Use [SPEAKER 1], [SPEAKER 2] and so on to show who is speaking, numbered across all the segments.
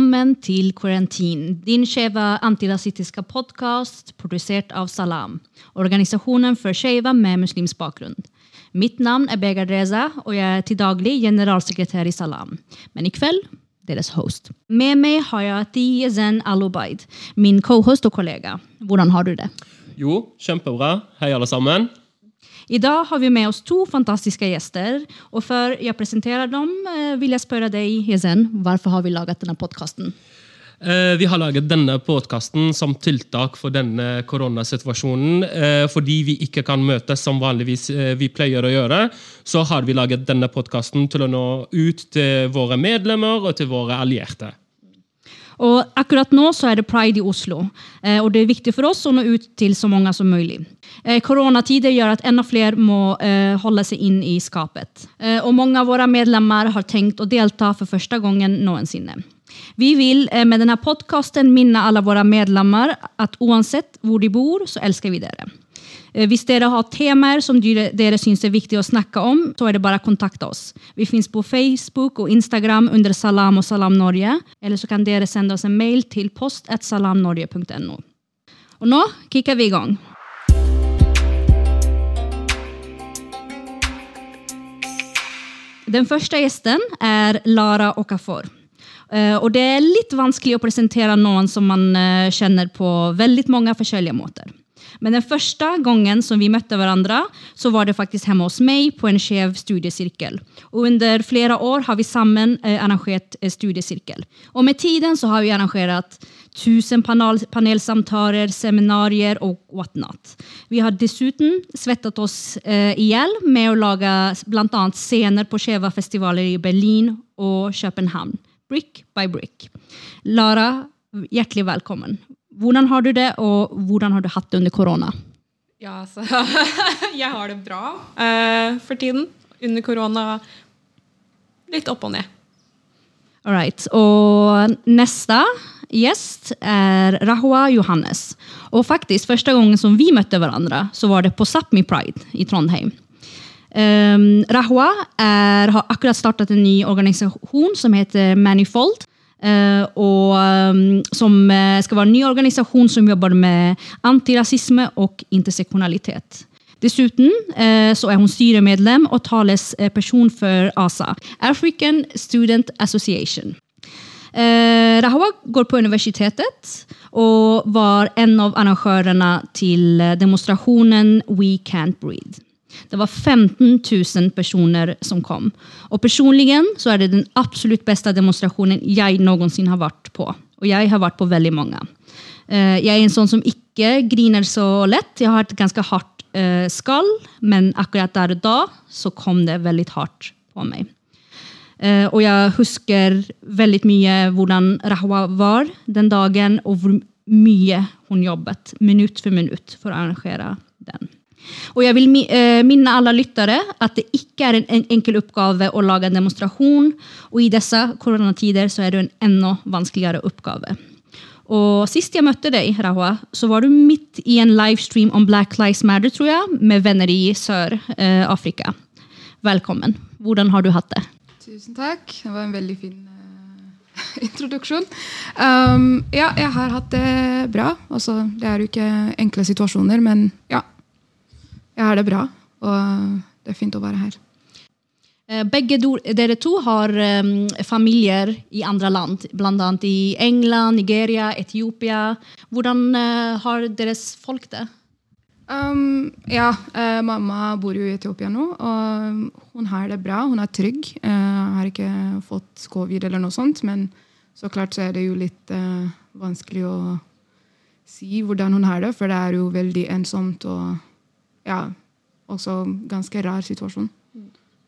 [SPEAKER 1] Välkommen til Quarantine, din skeive antirasistiske podkast produsert av Salam, organisasjonen for skeive med muslimsk bakgrunn. Mitt navn er Begar Reza og jeg er til daglig generalsekretær i Salam. Men ikväll deres host. Med meg har jeg Tiyezen Alubaid, min co-host og kollega. Hvordan har du det?
[SPEAKER 2] Jo, kjempebra. Hei, alle sammen.
[SPEAKER 1] I dag har vi med oss to fantastiske gjester. Og før jeg presenterer dem, eh, vil jeg spørre deg, Yezen, hvorfor har vi laget denne podkasten?
[SPEAKER 2] Eh, vi har laget denne podkasten som tiltak for denne koronasituasjonen. Eh, fordi vi ikke kan møtes som vanligvis vi pleier å gjøre, så har vi laget denne podkasten til å nå ut til våre medlemmer og til våre allierte.
[SPEAKER 1] Og akkurat nå så er det pride i Oslo, og det er viktig for oss å nå ut til så mange som mulig. Eh, koronatider gjør at enda flere må eh, holde seg inn i skapet. Eh, og mange av våre medlemmer har tenkt å delta for første gangen noensinne. Vi vil med denne podkasten minne alle våre medlemmer at uansett hvor de bor, så elsker vi dere. Hvis dere har temaer som dere syns er viktig å snakke om, så er det bare å kontakte oss. Vi fins på Facebook og Instagram under Salam og Salam Norge. Eller så kan dere sende oss en mail til post.salamnorge.no. Og nå kicker vi i gang. Den første gjesten er Lara Okafor. Uh, og det er litt vanskelig å presentere noen som man uh, kjenner på veldig mange forskjellige måter. Men den første gangen som vi møtte hverandre, så var det faktisk hjemme hos meg på en skjev studiesirkel. Og under flere år har vi sammen uh, arrangert studiesirkel. Og med tiden så har vi arrangert tusen panel, panelsamtaler, seminarier og whatnot. Vi har dessuten svettet oss eh, i hjel med å lage bl.a. scener på skjeve festivaler i Berlin og København. Brick by brick. Lara, hjertelig velkommen. Hvordan har du det, og hvordan har du hatt det under korona?
[SPEAKER 3] Ja, altså Jeg har det bra uh, for tiden. Under korona litt opp og ned.
[SPEAKER 1] All right. Og neste gjest er Rahua Johannes. Og faktisk, første gangen som vi møtte hverandre, så var det på Sápmi Pride i Trondheim. Um, Rahua er, har akkurat startet en ny organisasjon som heter Manifold. Uh, og um, Som uh, skal være en ny organisasjon som jobber med antirasisme og intersektionalitet. Dessuten uh, så er hun styremedlem og talesperson for ASA, African Student Association. Eh, Rahwa går på universitetet og var en av arrangørene til demonstrasjonen We Can't Breathe. Det var 15 000 personer som kom. Og personlig så er det den absolutt beste demonstrasjonen jeg noensinne har vært på. Og jeg har vært på veldig mange. Eh, jeg er en sånn som ikke griner så lett. Jeg har et ganske hardt eh, skall, men akkurat der og da så kom det veldig hardt på meg. Uh, og jeg husker veldig mye hvordan Rahwa var den dagen, og hvor mye hun jobbet minutt for minutt for å arrangere den. Og jeg vil uh, minne alle lyttere at det ikke er en enkel oppgave å lage en demonstrasjon, og i disse koronatider så er det en enda vanskeligere oppgave. Og Sist jeg møtte deg, Rahwa, så var du midt i en livestream om Black Lives Matter, tror jeg, med venner i Sør-Afrika. Velkommen. Hvordan har du hatt det?
[SPEAKER 4] Tusen takk. Det var en veldig fin uh, introduksjon. Um, ja, jeg har hatt det bra. Altså, det er jo ikke enkle situasjoner, men ja. Jeg har det bra, og det er fint å være her.
[SPEAKER 1] Eh, begge dere to har um, familier i andre land, bl.a. i England, Nigeria, Etiopia. Hvordan uh, har deres folk det?
[SPEAKER 4] Um, ja, uh, mamma bor jo i Etiopia nå, og hun har det bra. Hun er trygg. Uh, har ikke fått covid eller noe sånt, men så klart så er det jo litt uh, vanskelig å si hvordan hun har det, for det er jo veldig ensomt og ja, også ganske rar situasjon.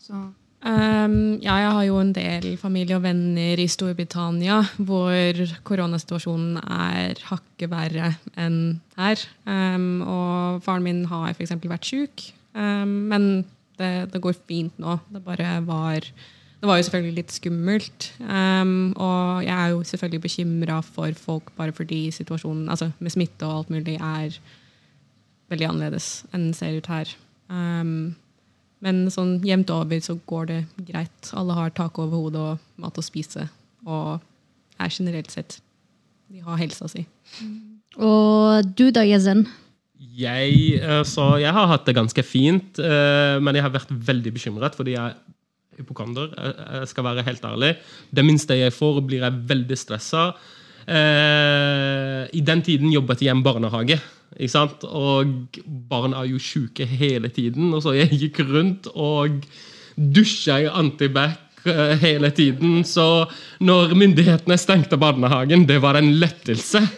[SPEAKER 4] Så
[SPEAKER 3] Um, ja, jeg har jo en del familie og venner i Storbritannia hvor koronasituasjonen er hakket verre enn her. Um, og faren min har f.eks. vært sjuk, um, men det, det, går fint nå. Det bare var Det var jo selvfølgelig litt skummelt. og jeg er jo selvfølgelig bekymra for folk bare fordi situasjonen altså med smitte og alt mulig er veldig annerledes enn det ser ut her. Um, men sånn jevnt over så går det greit. Alle har tak over hodet og mat å spise. Og er generelt sett. De har helsa si.
[SPEAKER 1] Og du da, Jezen?
[SPEAKER 2] Jeg, eh, jeg har hatt det ganske fint, eh, men jeg har vært veldig bekymret fordi jeg er hypokonder. Jeg jeg skal være helt ærlig. Det minste jeg får, blir jeg veldig stressa. Eh, I den tiden jobbet jeg i en barnehage. Ikke sant? Og barn er jo syke hele tiden. Og så jeg gikk rundt og dusja i antibac eh, hele tiden. Så når myndighetene stengte barnehagen, det var en lettelse.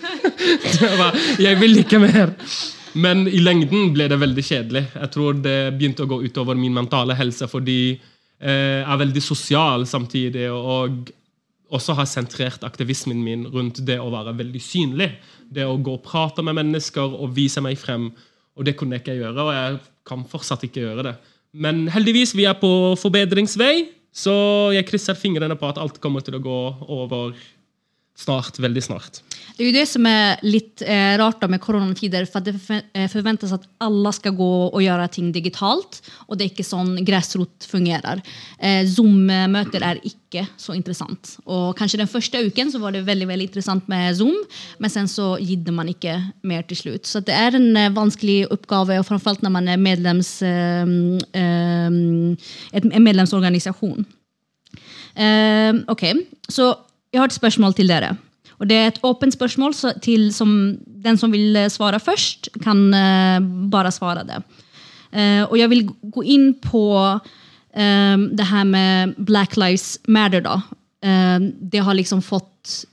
[SPEAKER 2] Var, jeg vil ikke mer. Men i lengden ble det veldig kjedelig. Jeg tror det begynte å gå utover min mentale helse fordi eh, jeg er veldig sosial samtidig. og også har sentrert aktivismen min rundt det å være veldig synlig. Det å gå og prate med mennesker og vise meg frem. Og det kunne jeg ikke gjøre, og jeg kan fortsatt ikke gjøre det. Men heldigvis, vi er på forbedringsvei, så jeg krysser fingrene på at alt kommer til å gå over snart. Veldig snart.
[SPEAKER 1] Det er jo det som er litt eh, rart da med koronatider. for det forventes at alle skal gå og gjøre ting digitalt, Og det er ikke sånn gräsrot fungerer. Eh, Zoom-møter er ikke så intressant. Og kanskje den første uken så var det veldig veldig intressant med Zoom, men sen så gidder man ikke mer til slutt. Så det er en eh, vanskelig og framfor alt når man er medlems, eh, eh, en medlemsorganisation. Eh, ok, så jeg har et spørsmål til dere. Og det er et åpent spørsmål, til som, den som vil eh, svare først, kan eh, bare svare det. Eh, og jeg vil gå inn på det her med Black Lives Matter. da. Det har liksom fått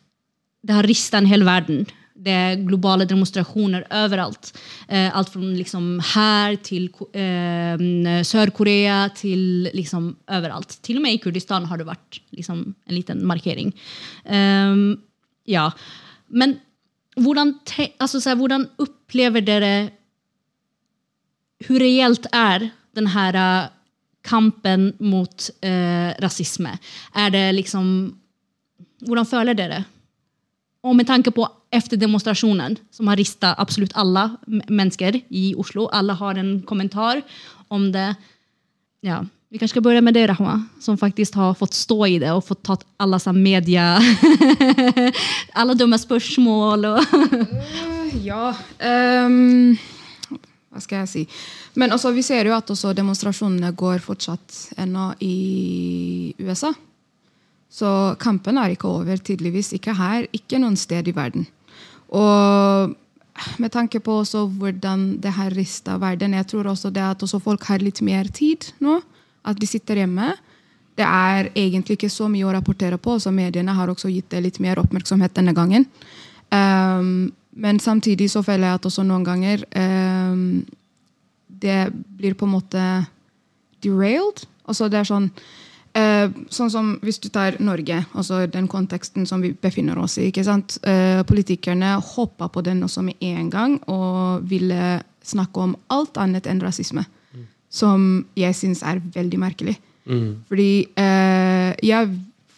[SPEAKER 1] Det har ristet en hel verden. Det er globale demonstrasjoner overalt. Eh, alt fra liksom her til eh, Sør-Korea til liksom overalt. Til og med i Kurdistan har det vært liksom, en liten markering. Ehm, ja. Men hvordan, altså, så hvordan opplever dere Hvor reelt er denne eh, kampen mot eh, rasisme? Er det liksom Hvordan føler dere? Og med tanke på efter demonstrationen, som har rista absolutt alle mennesker i Oslo. Alle har en kommentar om det. Ja, vi kanske skal begynne med deg, Rahma, som faktisk har fått stå i det og fått ta alle media... Alle dumme spørsmål. Og
[SPEAKER 4] Ja Um, Hva skal jeg si? Men også, vi ser jo at demonstrasjonene går fortsatt ennå i USA. Så kampen er ikke over, tydeligvis. Ikke her, ikke noen sted i verden. Og med tanke på også hvordan det har rister verden, jeg tror også det at også folk har litt mer tid nå. At de sitter hjemme. Det er egentlig ikke så mye å rapportere på, så mediene har også gitt det litt mer oppmerksomhet denne gangen. Um, men samtidig så føler jeg at også noen ganger um, det blir på en måte derailed. Altså det er sånn Sånn som hvis du tar Norge, altså den konteksten som vi befinner oss i. ikke sant? Eh, politikerne hoppa på den også med en gang og ville snakke om alt annet enn rasisme. Som jeg syns er veldig merkelig. Fordi eh, ja,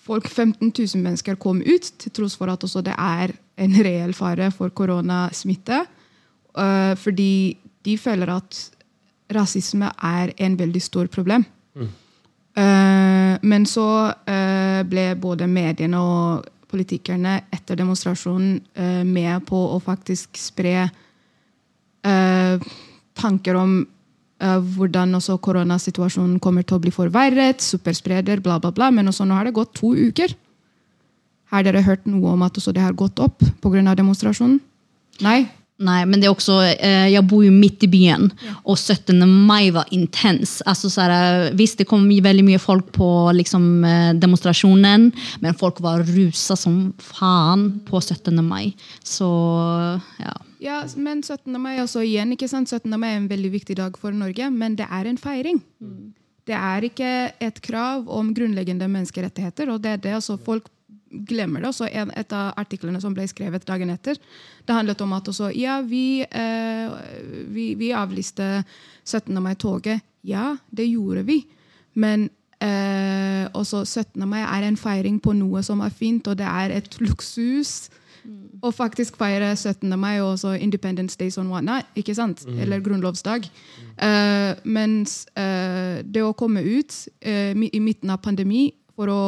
[SPEAKER 4] folk, 15 000 mennesker kom ut, til tross for at også det er en reell fare for koronasmitte. Eh, fordi de føler at rasisme er en veldig stor problem. Eh, men så eh, ble både mediene og politikerne etter demonstrasjonen eh, med på å faktisk spre eh, tanker om eh, hvordan også koronasituasjonen kommer til å bli forverret, superspreder, bla, bla, bla. Men også nå har det gått to uker. Har dere hørt noe om at det har gått opp pga. demonstrasjonen? Nei?
[SPEAKER 1] Nej, men det är också, eh, jag bor ju mitt i byen och 17 maj var intens. Alltså så här, visst, det kom veldig väldigt mycket folk på liksom, eh, demonstrationen, men folk var rusa som fan på 17 maj. Så ja.
[SPEAKER 4] Ja, men 17. mai også igjen, ikke sant? 17. mai er en veldig viktig dag for Norge, men det er en feiring. Det er ikke et krav om grunnleggende menneskerettigheter, og det er det altså folk glemmer det. Også en, et av artiklene som ble skrevet dagen etter, det handlet om at også, ja, vi, eh, vi, vi avlyste 17. mai-toget. Ja, det gjorde vi. Men eh, også 17. mai er en feiring på noe som er fint, og det er et luksus å faktisk feire 17. mai og også Independence Day on whatnot, ikke sant? Eller grunnlovsdag. Eh, mens uh, det å komme ut uh, i midten av pandemi for å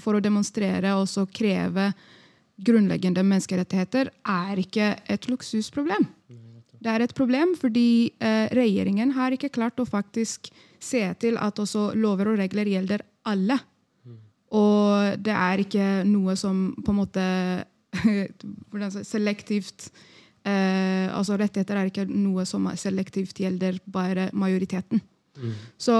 [SPEAKER 4] for å demonstrere og så kreve grunnleggende menneskerettigheter, er ikke et luksusproblem. Det er et problem fordi eh, regjeringen har ikke klart å faktisk se til at også lover og regler gjelder alle. Og det er ikke noe som på en måte selektivt eh, altså Rettigheter er ikke noe som selektivt gjelder bare majoriteten. Så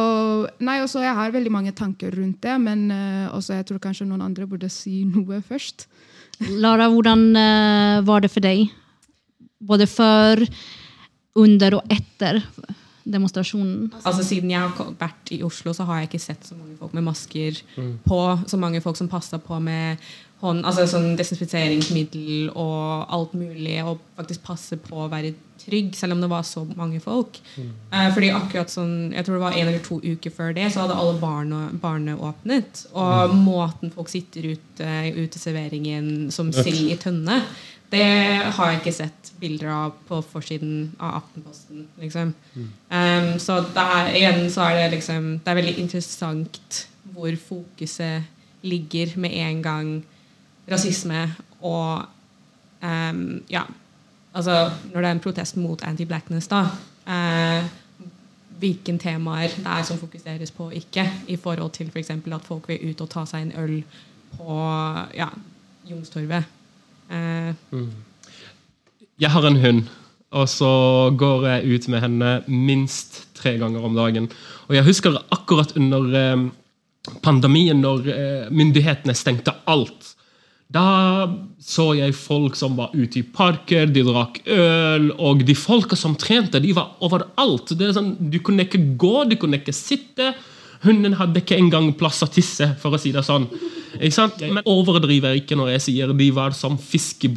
[SPEAKER 4] nei, også Jeg har veldig mange tanker rundt det, men uh, også jeg tror kanskje noen andre burde si noe først.
[SPEAKER 1] Lara, hvordan uh, var det for deg? Både før, under og etter demonstrasjonen?
[SPEAKER 3] Altså Siden jeg har vært i Oslo, så har jeg ikke sett så mange folk med masker på. Så mange folk som passa på med hånd, altså sånn desinfiseringsmiddel og alt mulig. Og faktisk passe på å være trygg, selv om det var så mange folk. Eh, fordi akkurat sånn, Jeg tror det var en eller to uker før det, så hadde alle barne, barne åpnet. Og måten folk sitter ute i uteserveringen som sild i tønne, det har jeg ikke sett bilder av på forsiden av Aftenposten. liksom. Um, så det er, igjen så er det liksom Det er veldig interessant hvor fokuset ligger med en gang rasisme og um, Ja, altså når det er en protest mot anti-blackness, da. uh, hvilke temaer det er som fokuseres på og ikke, i forhold til f.eks. at folk vil ut og ta seg en øl på ja, Youngstorget. Eh,
[SPEAKER 2] Jeg har en hund, og så går jeg ut med henne minst tre ganger om dagen. Og jeg husker akkurat under eh, pandemien, når eh, myndighetene stengte alt. Da så jeg folk som var ute i parker, de drakk øl, og de folka som trente, de var overalt. Det er sånn, du kunne ikke gå, du kunne ikke sitte. Hunden hadde ikke engang plass å tisse, for å si det sånn. Ikke sant? Men overdriver ikke når jeg sier de var som fisk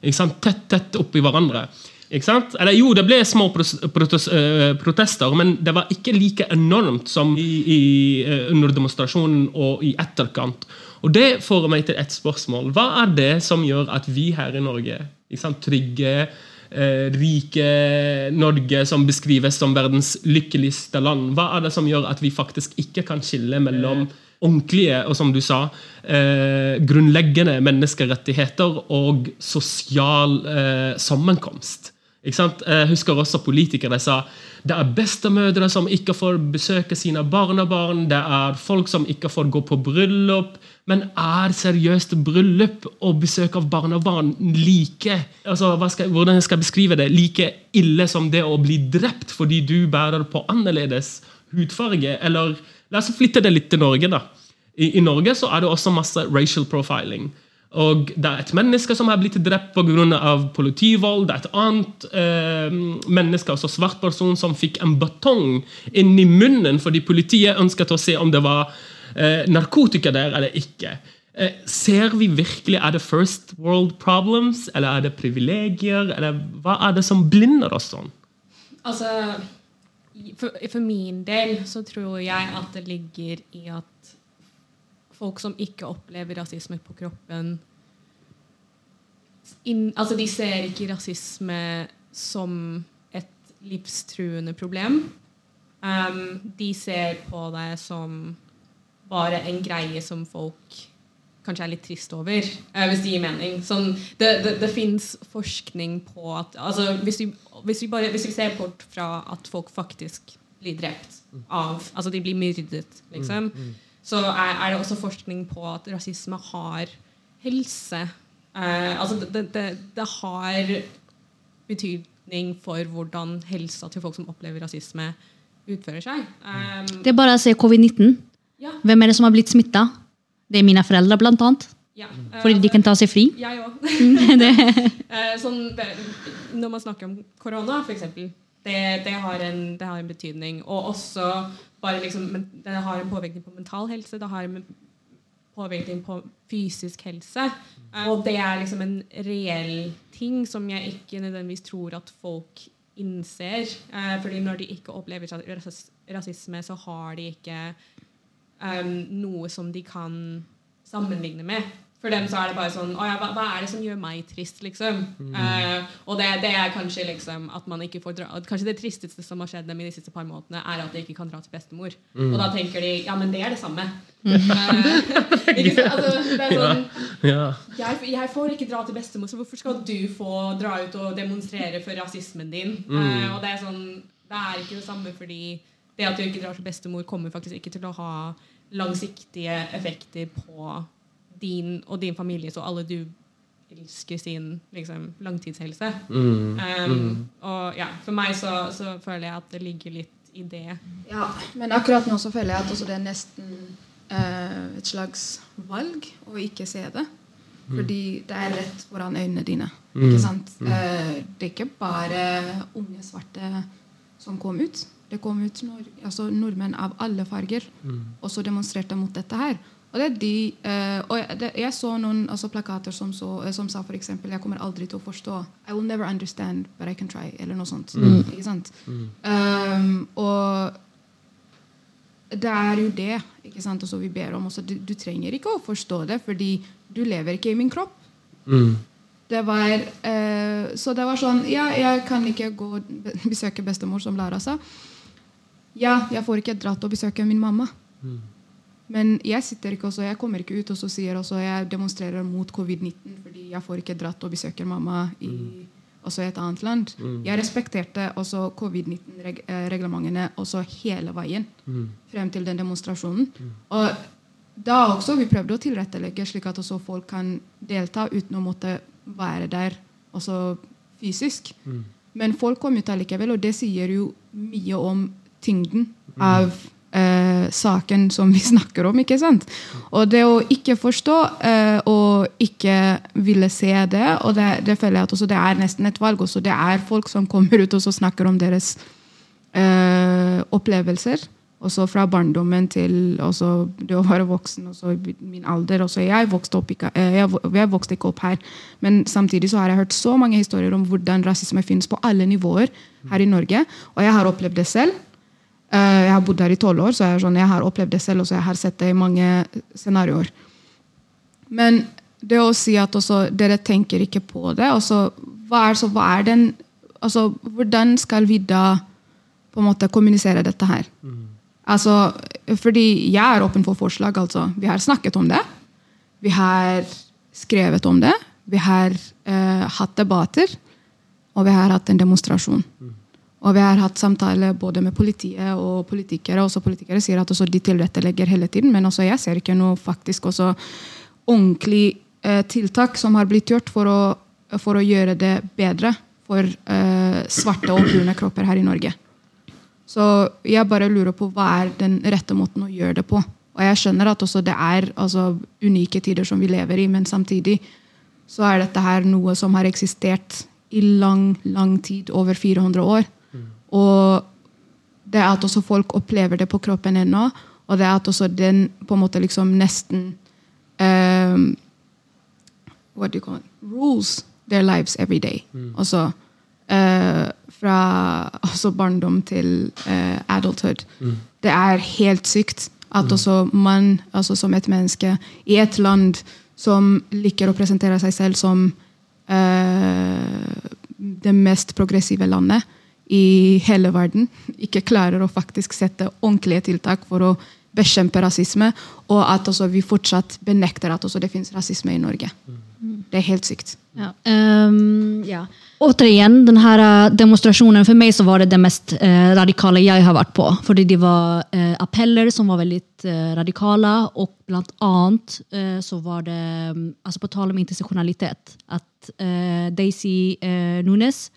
[SPEAKER 2] Tett, tett oppi hverandre. Eller jo, det ble små eh, protester, men det var ikke like enormt som i, i, eh, under demonstrasjonen og i etterkant. Og det får meg til et spørsmål. Hva er det som gjør at vi her i Norge, trygge, eh, rike Norge som beskrives som verdens lykkeligste land, hva er det som gjør at vi faktisk ikke kan skille mellom ordentlige og som du sa, eh, grunnleggende menneskerettigheter og sosial eh, sammenkomst. Jeg husker også politikere sa det er bestemødre som ikke får besøke sine barnebarn, det er folk som ikke får gå på bryllup. Men er seriøst bryllup og besøk av barnebarn like altså, skal, hvordan skal jeg beskrive det, like ille som det å bli drept fordi du bærer på annerledes hudfarge? Eller la oss flytte det litt til Norge. da. I, I Norge så er det også masse racial profiling. Og det er et menneske som er blitt drept pga. politivold. Det er et annet eh, menneske, altså svart person, som fikk en batong inn i munnen fordi politiet ønsket å se om det var eh, narkotika der eller ikke. Eh, ser vi virkelig Er det first world problems, eller er det privilegier? Eller hva er det som blinder oss sånn?
[SPEAKER 3] Altså, for, for min del så tror jeg at det ligger i at folk som ikke opplever rasisme på kroppen in, altså De ser ikke rasisme som et livstruende problem. Um, de ser på det som bare en greie som folk kanskje er litt trist over, eh, hvis det gir mening. Sånn, det det, det fins forskning på at altså, hvis, vi, hvis, vi bare, hvis vi ser bort fra at folk faktisk blir drept av Altså de blir myrdet, liksom, så er, er det også forskning på at rasisme har helse. Eh, altså det, det, det, det har betydning for hvordan helsa til folk som opplever rasisme, utfører seg. Um,
[SPEAKER 1] Det er bare å se covid-19.
[SPEAKER 3] ja,
[SPEAKER 1] Hvem er det som har blitt smitta? Det er mine foreldre, blant annet.
[SPEAKER 3] Ja.
[SPEAKER 1] Fordi de kan ta seg fri.
[SPEAKER 3] Jeg òg. Eh, sånn, når man snakker om korona, f.eks., det, det, har en- det har en betydning. Og også bare liksom, det har en påvirkning på mental helse. Det har en påvirkning på fysisk helse. Eh, Og det er liksom en reell ting som jeg ikke nødvendigvis tror at folk innser. Eh, fordi når de ikke opplever ras- rasisme, så har de ikke um, noe som de kan sammenligne med. For dem så er det bare sånn Å ja, hva, hva er det som gjør meg trist, liksom? Eh, og det, det er kanskje liksom at man ikke får dra Kanskje det tristeste som har skjedd dem i de siste par månedene, er at de ikke kan dra til bestemor. Og da tenker de ja, men det er det samme. Eh, ikke sant? Altså, det er sånn
[SPEAKER 2] Ja.
[SPEAKER 3] jeg, jeg får ikke dra til bestemor, så hvorfor skal du få dra ut og demonstrere for rasismen din? Uh, og Det er sånn, det er ikke det samme, fordi det at du ikke drar til bestemor, kommer faktisk ikke til å ha langsiktige effekter på din og din families og alle du elsker sin liksom, langtidshelse. Um, og ja, For meg så, så føler jeg at det ligger litt i det.
[SPEAKER 4] Ja, men akkurat nå så føler jeg at også det er nesten uh, et slags valg å ikke se det. Fordi det er rett foran øynene dine. Ikke sant? Eh, det er ikke bare unge svarte som kom ut. Det kom ut nord, altså nordmenn av alle farger Og så demonstrerte mot dette her. Og det er de, uh, og jeg, det, jeg så noen altså plakater som, så, eh, som sa eksempel Jeg kommer aldri til å forstå. I will never understand, but I can try. Eller noe sånt. Ikke sant? Um, og det er jo det ikke sant, også vi ber om. Også, du, du trenger ikke å forstå det, fordi du lever ikke i min kropp. Det var, uh, så det var sånn Ja, jeg kan ikke gå og besøke bestemor, som Lara sa. Ja, jeg får ikke dratt og besøke min mamma. Men jeg sitter ikke også, jeg kommer ikke ut og så sier også jeg demonstrerer mot covid-19 fordi jeg får ikke dratt og besøker mamma i også et annet land. Jeg respekterte også covid-19-reglementene også hele veien frem til den demonstrasjonen. Og da også vi prøvde å tilrettelegge slik at også folk kan delta uten å måtte være der også fysisk. Men folk kom ut allikevel, og det sier jo mye om tyngden av eh, saken som vi snakker om. ikke sant? Og det å ikke forstå eh, og ikke ville se det, og det, det føler jeg at også det er nesten et valg. også Det er folk som kommer ut og så snakker om deres eh, opplevelser. Også fra barndommen til det å være voksen. Også min alder. Også jeg, vokste ikke, eh, jeg vokste ikke opp her, men samtidig så har jeg hørt så mange historier om hvordan rasisme finnes på alle nivåer her i Norge. Og jeg har opplevd det selv. Eh, Jeg har bodd her i tolv år, så jeg, sånn, jeg har opplevd det selv. og jeg har sett det i mange scenarioer. Men det å si at også, dere tenker ikke på det også, hva er, så, hva er den, altså, Hvordan skal vi da på en måte kommunisere dette her? Altså, fordi jeg er åpen for forslag. altså. Vi har snakket om det. Vi har skrevet om det. Vi har eh, hatt debatter. Og vi har hatt en demonstrasjon. Og vi har hatt samtaler både med politiet og politikere. Også politikere sier at de tilrettelegger hele tiden, men også jeg ser ikke noe faktisk også ordentlig eh, tiltak som har blitt gjort for å, for å gjøre det bedre for eh, svarte og brune kropper her i Norge. Så jeg bare lurer på hva er den rette måten å gjøre det på. Og jeg skjønner at også det er altså, unike tider som vi lever i, men samtidig så er dette her noe som har eksistert i lang, lang tid, over 400 år. Og det at også folk opplever det på kroppen ennå, og det at også den på en måte liksom nesten um, What do you call it? Rules their lives every day. Altså uh, fra altså barndom til uh, adulthood. Det er helt sykt at også man altså som et menneske i et land som liker å presentere seg selv som uh, det mest progressive landet i hele verden, ikke klarer å faktisk sette ordentlige tiltak for å bekjempe rasisme, og at vi fortsatt benekter at det finnes rasisme i Norge. Det er helt sykt.
[SPEAKER 1] Ja. Um, ja. Återigen, den här eh, demonstrationen, för mig så var det det mest eh, radikale jeg har vært på. Fordi det var eh, appeller som var veldig eh, radikale, og blant annet eh, så var det, altså på tal om intersektionalitet, at eh, Daisy Nunes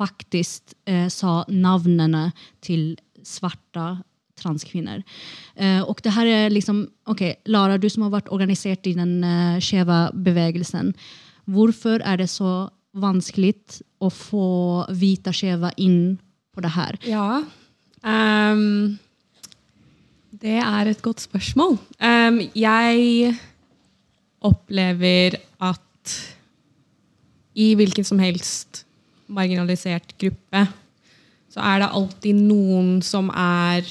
[SPEAKER 1] faktiskt eh, sa navnene til svarta transkvinner. Eh, og det her er liksom, Ok, Lara, du som har vært organisert i den eh, skjeve bevegelsen. Hvorfor er det så vanskelig å få vita skjeve inn på det her?
[SPEAKER 3] Ja. um, det er et godt spørsmål. Um, jeg opplever at i hvilken som helst marginalisert gruppe så er det alltid noen som er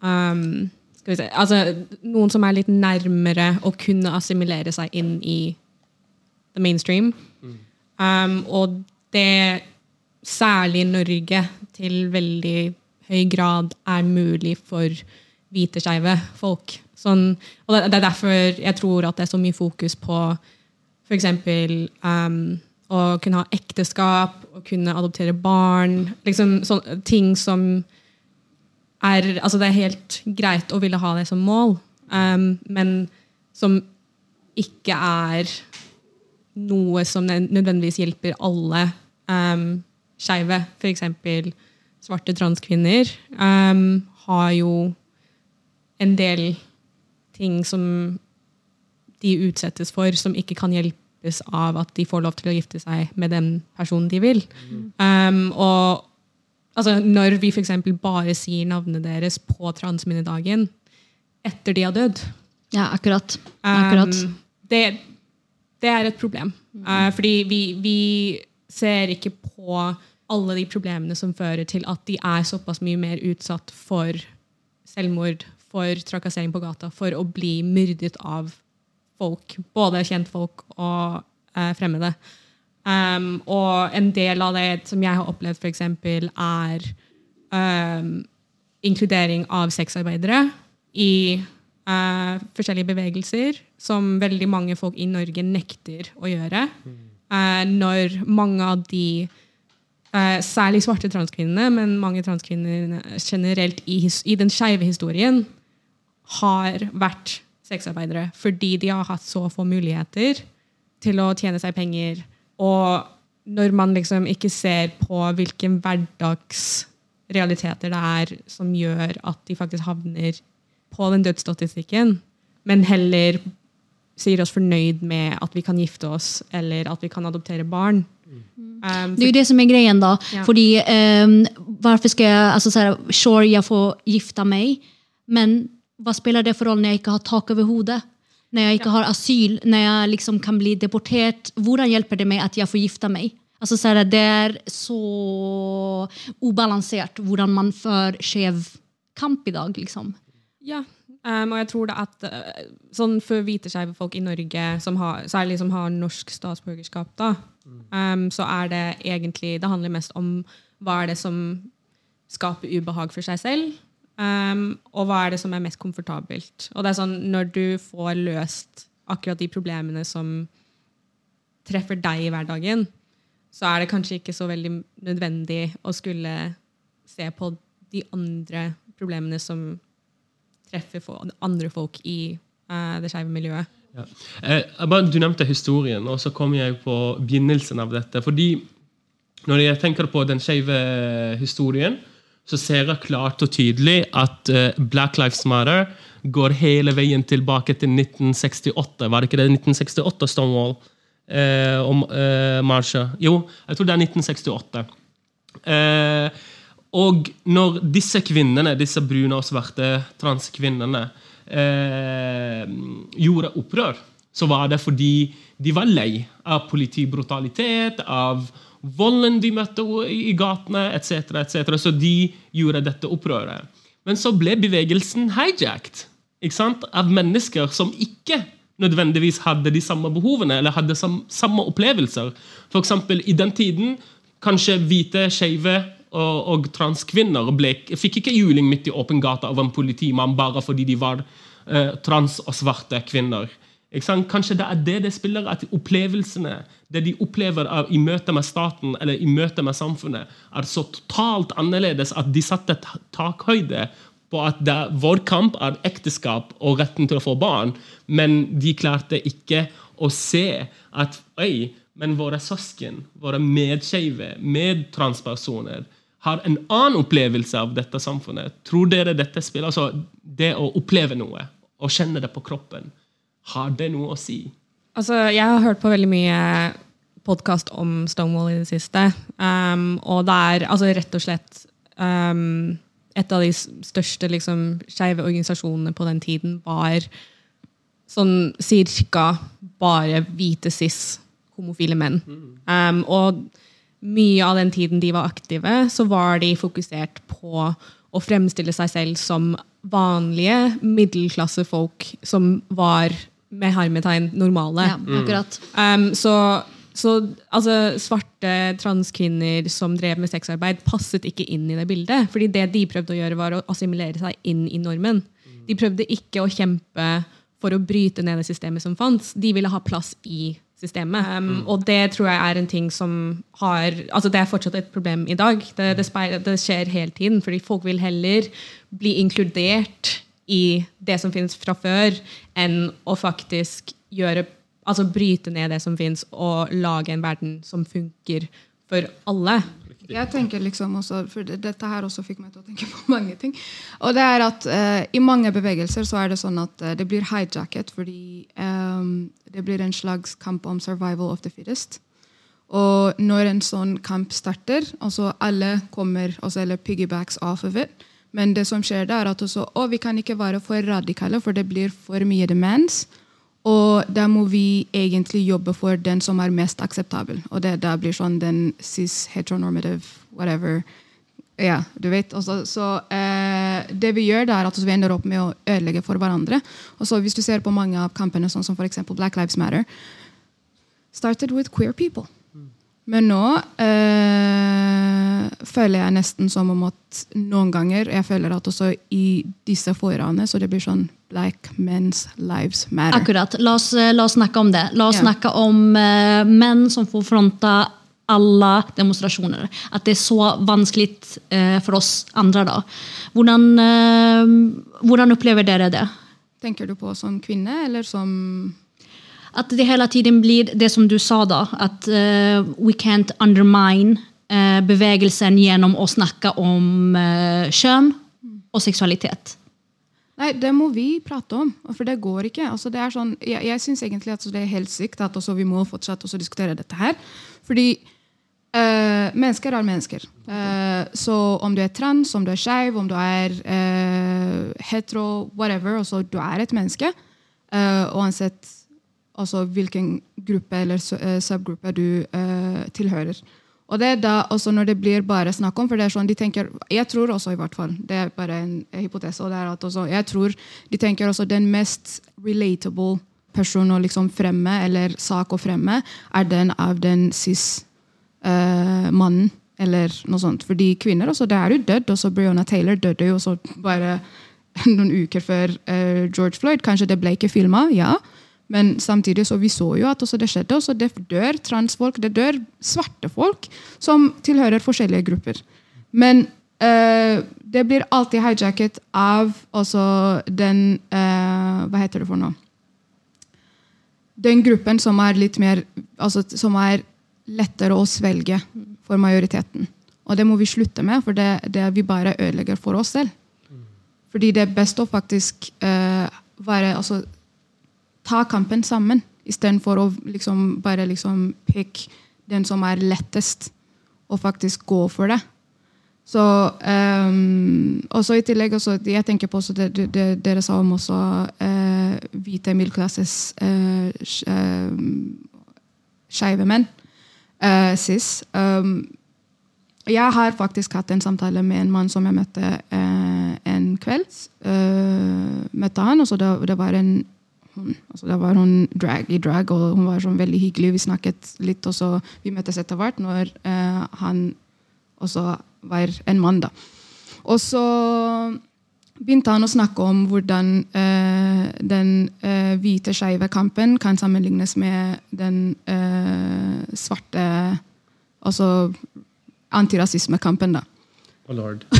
[SPEAKER 3] um, skal vi se, altså, Noen som er litt nærmere å kunne assimilere seg inn i the mainstream. Um, og det, særlig i Norge, til veldig høy grad er mulig for hvite skeive folk. Sånn, og det, det er derfor jeg tror at det er så mye fokus på f.eks. Um, å kunne ha ekteskap, å kunne adoptere barn. Liksom sånne ting som er Altså, det er helt greit å ville ha det som mål, um, men som ikke er noe som nødvendigvis hjelper alle um, skeive. F.eks. svarte transkvinner um, har jo en del ting som de utsettes for, som ikke kan hjelpes av at de får lov til å gifte seg med den personen de vil. Um, og altså, når vi f.eks. bare sier navnet deres på transminnedagen etter de har dødd
[SPEAKER 1] Ja, akkurat. akkurat.
[SPEAKER 3] Um, det, det, er et problem. Uh, fordi vi, vi, ser ikke på alle de problemene som fører til at de er såpass mye mer utsatt for selvmord, for trakassering på gata, for å bli myrdet av folk. Både kjentfolk og eh, fremmede. Um, og en del av det som jeg har opplevd, f.eks., er um, inkludering av sexarbeidere i uh, forskjellige bevegelser, som veldig mange folk i Norge nekter å gjøre. Uh, når mange av de, uh, særlig svarte transkvinnene, men mange transkvinner generelt i, i den skeive historien, har vært sexarbeidere fordi de har hatt så få muligheter til å tjene seg penger. Og når man liksom ikke ser på hvilke hverdagsrealiteter det er som gjør at de faktisk havner på den dødsstatistikken, men heller sier oss fornøyd med at vi kan gifte oss eller at vi kan adoptere barn. Um,
[SPEAKER 1] Det er jo det som er greien, da.
[SPEAKER 3] Ja.
[SPEAKER 1] Fordi, um, hvorfor skal jeg altså, så här, sure jeg får gifte meg, men vad spiller det for rolle når jeg ikke har tak over hodet? Når jeg ikke har asyl, Når jeg liksom kan bli deportert? Hvordan hjelper det meg at jeg får gifta meg? Altså, så det er så ubalansert hvordan man fører skjev kamp dag. Liksom.
[SPEAKER 3] Ja, um, og jeg tror det at uh, sånn for hvite skeive folk i Norge, som har, særlig som har norsk statsborgerskap, da, um, så er det egentlig Det handler mest om hva er det som skaper ubehag for seg selv, um, og hva er det som er mest komfortabelt. Og det er sånn, Når du får løst akkurat de problemene som treffer deg i hverdagen, så er det kanskje ikke så veldig nødvendig å skulle se på de andre problemene som treffer andre folk i uh, det skeive miljøet.
[SPEAKER 2] Ja. Eh, du nevnte historien, og så kom jeg på begynnelsen av dette. fordi når jeg tenker på den skeive historien, så ser jeg klart og tydelig at eh, Black Lives Matter går hele veien tilbake til 1968. Var det ikke det 1968 Stonewall eh, om eh, marsja? Jo, jeg tror det er 1968. Eh, og når disse kvinnene, disse brune og svarte transkvinnene, eh, gjorde opprør, så var det fordi de var lei av politibrutalitet, av volden de møtte i gatene, etc., etc. Så de gjorde dette opprøret. Men så ble bevegelsen hijacked ikke sant? av mennesker som ikke nødvendigvis hadde de samme behovene eller hadde sam, samme opplevelser. For eksempel, I den tiden kanskje hvite, skeive og, og transkvinner fikk ikke juling midt i åpen gate av en politimann bare fordi de var eh, trans og svarte kvinner. Kanskje det er det det spiller, at opplevelsene, det de opplever av, i møte med staten eller i møte med samfunnet, er så totalt annerledes at de satte takhøyde på at det, vår kamp er ekteskap og retten til å få barn, men de klarte ikke å se at oi, men våre søsken, våre medskeive, medtranspersoner, har en annen opplevelse av dette samfunnet. Tror dere dette spiller? Altså, det å oppleve noe og kjenne det på kroppen, har det noe å si?
[SPEAKER 3] Altså, jeg har hørt på veldig mye podkast om Stonewall i det siste. Um, og det er altså, rett og slett um, Et av de største liksom, skeive organisasjonene på den tiden var sånn cirka bare hvite cis homofile menn. Um, og mye av den tiden de var aktive, så var de fokusert på å fremstille seg selv som vanlige middelklassefolk som var med hermetegn normale.
[SPEAKER 1] Ja, akkurat.
[SPEAKER 3] Um, så så altså, svarte transkvinner som drev med sexarbeid, passet ikke inn i det bildet. fordi det de prøvde å gjøre, var å assimilere seg inn i normen. De prøvde ikke å kjempe for å bryte ned det systemet som fantes. De ville ha plass i systemet. Um, og det tror jeg er en ting som har altså Det er fortsatt et problem i dag. Det, det, speil, det skjer hele tiden. fordi folk vil heller bli inkludert i det som finnes fra før, enn å faktisk gjøre altså bryte ned det som finnes, og lage en verden som funker for alle.
[SPEAKER 4] Jeg tenker liksom også, for Dette her også fikk meg til å tenke på mange ting. Og det er at uh, I mange bevegelser så er det sånn at uh, det blir hijacket fordi um, det blir en slags kamp om survival of the fittest. Og når en sånn kamp starter, altså alle kommer, altså, eller piggybacks off of it, men det som skjer da er at også, å, vi kan ikke være for radikale, for det blir for mye demens. Og da må vi egentlig jobbe for den som er mest akseptabel. Og det da blir sånn den cis heteronormative whatever. Ja, du vet. Også, så eh, det vi gjør, da er at vi ender opp med å ødelegge for hverandre. Og så Hvis du ser på mange av kampene, sånn som f.eks. Black Lives Matter, started with queer people. Men nå øh, føler jeg nesten som om at noen ganger Jeg føler at også i disse foraene så det blir sånn Black men's lives matter.
[SPEAKER 1] Akkurat. La oss, eh, la oss snakke om det. La oss
[SPEAKER 4] Ja.
[SPEAKER 1] snakke om uh, menn som får fronta alle demonstrasjoner. At det er så vanskelig uh, for oss andre. da. Hvordan, uh, hvordan opplever dere det?
[SPEAKER 4] Tenker du på som kvinne, eller som
[SPEAKER 1] At det hele tiden blir det som du sa, da. At uh, we can't undermine uh, bevegelsen gjennom å snakke om uh, kjønn og seksualitet.
[SPEAKER 4] Nei, det må vi prate om, for det går ikke. Altså, det sånn, jeg jeg syns egentlig at det er helt sykt at vi må fortsette å diskutere dette her. Fordi eh, mennesker er mennesker. Uh, så om du er trans, om du er skeiv, om du er eh, hetero, whatever, altså du er et menneske. eh, uansett altså, hvilken gruppe eller eh, subgruppe du eh, tilhører. Og det er da også når det blir bare snakk om, for det er sånn de tenker, Jeg tror også, i hvert fall, det er bare en hypotese, og det er at også, jeg tror de tenker også den mest relatable person å liksom fremme, eller sak å fremme, er den av den cis-mannen. eller noe sånt. Fordi kvinner også, det er jo dødd. Også Breonna Taylor døde jo også bare noen uker før eh, George Floyd. Kanskje det ble ikke filma, ja. Men samtidig så vi så jo at det skjedde. Også det dør transfolk, det dør svarte folk som tilhører forskjellige grupper. Men eh, det blir alltid hijacket av også den eh, Hva heter det for noe? Den gruppen som er litt mer altså, Som er lettere å svelge for majoriteten. Og det må vi slutte med, for det, det vi bare ødelegger for oss selv. Fordi det er best å faktisk eh, være altså, ta kampen sammen, istedenfor å liksom, bare liksom pick den som er lettest, og faktisk gå for det. Så um, også I tillegg også, jeg tenker på det, det, det dere sa om også uh, hvite middelklasses uh, skeive menn. Uh, cis. Um, jeg har faktisk hatt en samtale med en mann som jeg møtte uh, en kveld. Møtte han, og så det, det var en hun, altså da var hun drag i drag, og hun var sånn veldig hyggelig. Vi snakket litt, og så vi møttes etter hvert når eh, han også var en mann. da. Og så begynte han å snakke om hvordan eh, den eh, hvite skeive kampen kan sammenlignes med den eh, svarte Altså antirasismekampen, da.
[SPEAKER 2] Oh lord.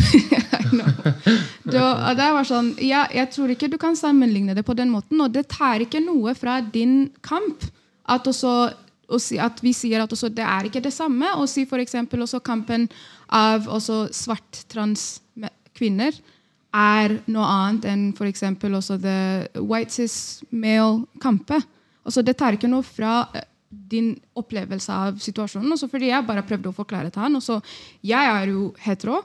[SPEAKER 4] Da, det var sånn, ja, jeg tror ikke du kan sammenligne det på den måten. Og det tar ikke noe fra din kamp at, også, at vi sier at også, det er ikke det samme. Og si f.eks. også kampen av også svart trans kvinner er noe annet enn f.eks. også the white cis male kampe Altså, det tar ikke noe fra eh, din opplevelse av situasjonen. Også fordi jeg bare prøvde å forklare til han. Også, jeg er jo hetero.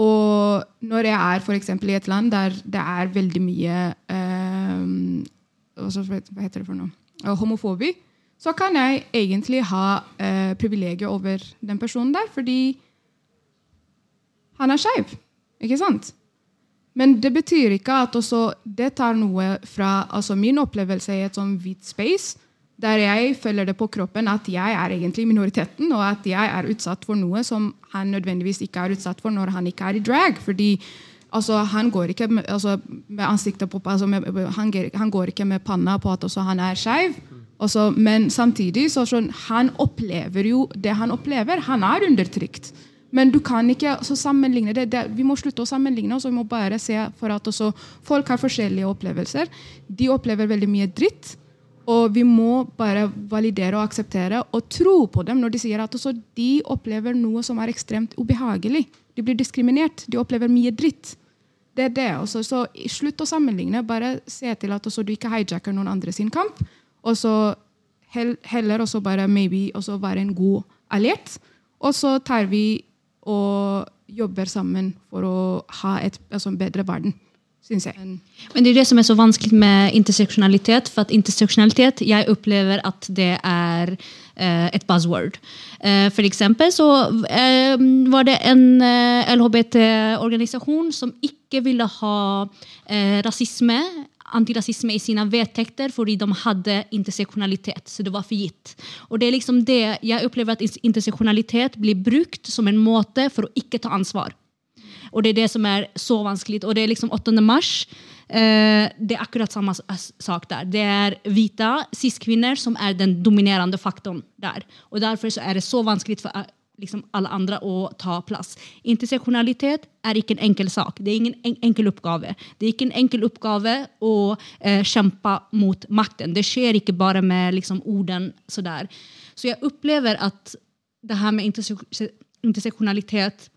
[SPEAKER 4] Og når jeg er f.eks. i et land der det er veldig mye eh, altså, Hva heter det for noe? Eh, homofobi, så kan jeg egentlig ha eh, privilegier over den personen der, fordi han er skeiv. Ikke sant? Men det betyr ikke at også det tar noe fra altså min opplevelse i et sånn hvit space, der jeg føler det på kroppen at jeg er egentlig minoriteten, og at jeg er utsatt for noe som han nødvendigvis ikke er utsatt for når han ikke er i drag. fordi altså, han går ikke med, altså, med ansiktet på altså, med, han, han, går ikke med panna på at han er skeiv. Men samtidig så sånn, han opplever jo det han opplever. Han er undertrykt. Men du kan ikke sammenligne det, det, Vi må slutte å sammenligne oss. Vi må bare se for at folk har forskjellige opplevelser. De opplever veldig mye dritt. Og vi må bare validere og akseptere og tro på dem når de sier at de opplever noe som er ekstremt ubehagelig. De blir diskriminert. De opplever mye dritt. Det er det. Også. Så slutt å sammenligne. Bare se til at du ikke hijacker noen andre sin kamp. Og så heller også bare maybe også være en god alliert. Og så tar vi og jobber sammen for å ha et altså, bedre verden. Synes jeg.
[SPEAKER 1] Men det er det som er så vanskelig med interseksjonalitet. For at interseksjonalitet, jeg opplever at det er uh, et buzzword. Uh, for eksempel så uh, var det en LHBT-organisasjon som ikke ville ha rasisme antirasisme i sine vedtekter fordi de hadde interseksjonalitet. Så det var for gitt. Og det er liksom det, Jeg opplever at interseksjonalitet blir brukt som en måte for å ikke ta ansvar. Og det er det som er så vanskelig. Og det er liksom 8. mars. Uh, det er akkurat samme sak der. Det er hvite cis-kvinner som er den dominerende faktoren der. Og Derfor er det så vanskelig for liksom alle andre å ta plass. Interseksjonalitet er ikke en enkel sak. Det er ingen en enkel oppgave. Det er ikke en enkel oppgave å uh, kjempe mot makten. Det skjer ikke bare med liksom, orden. Så, så jeg opplever at det her med interseksjonalitet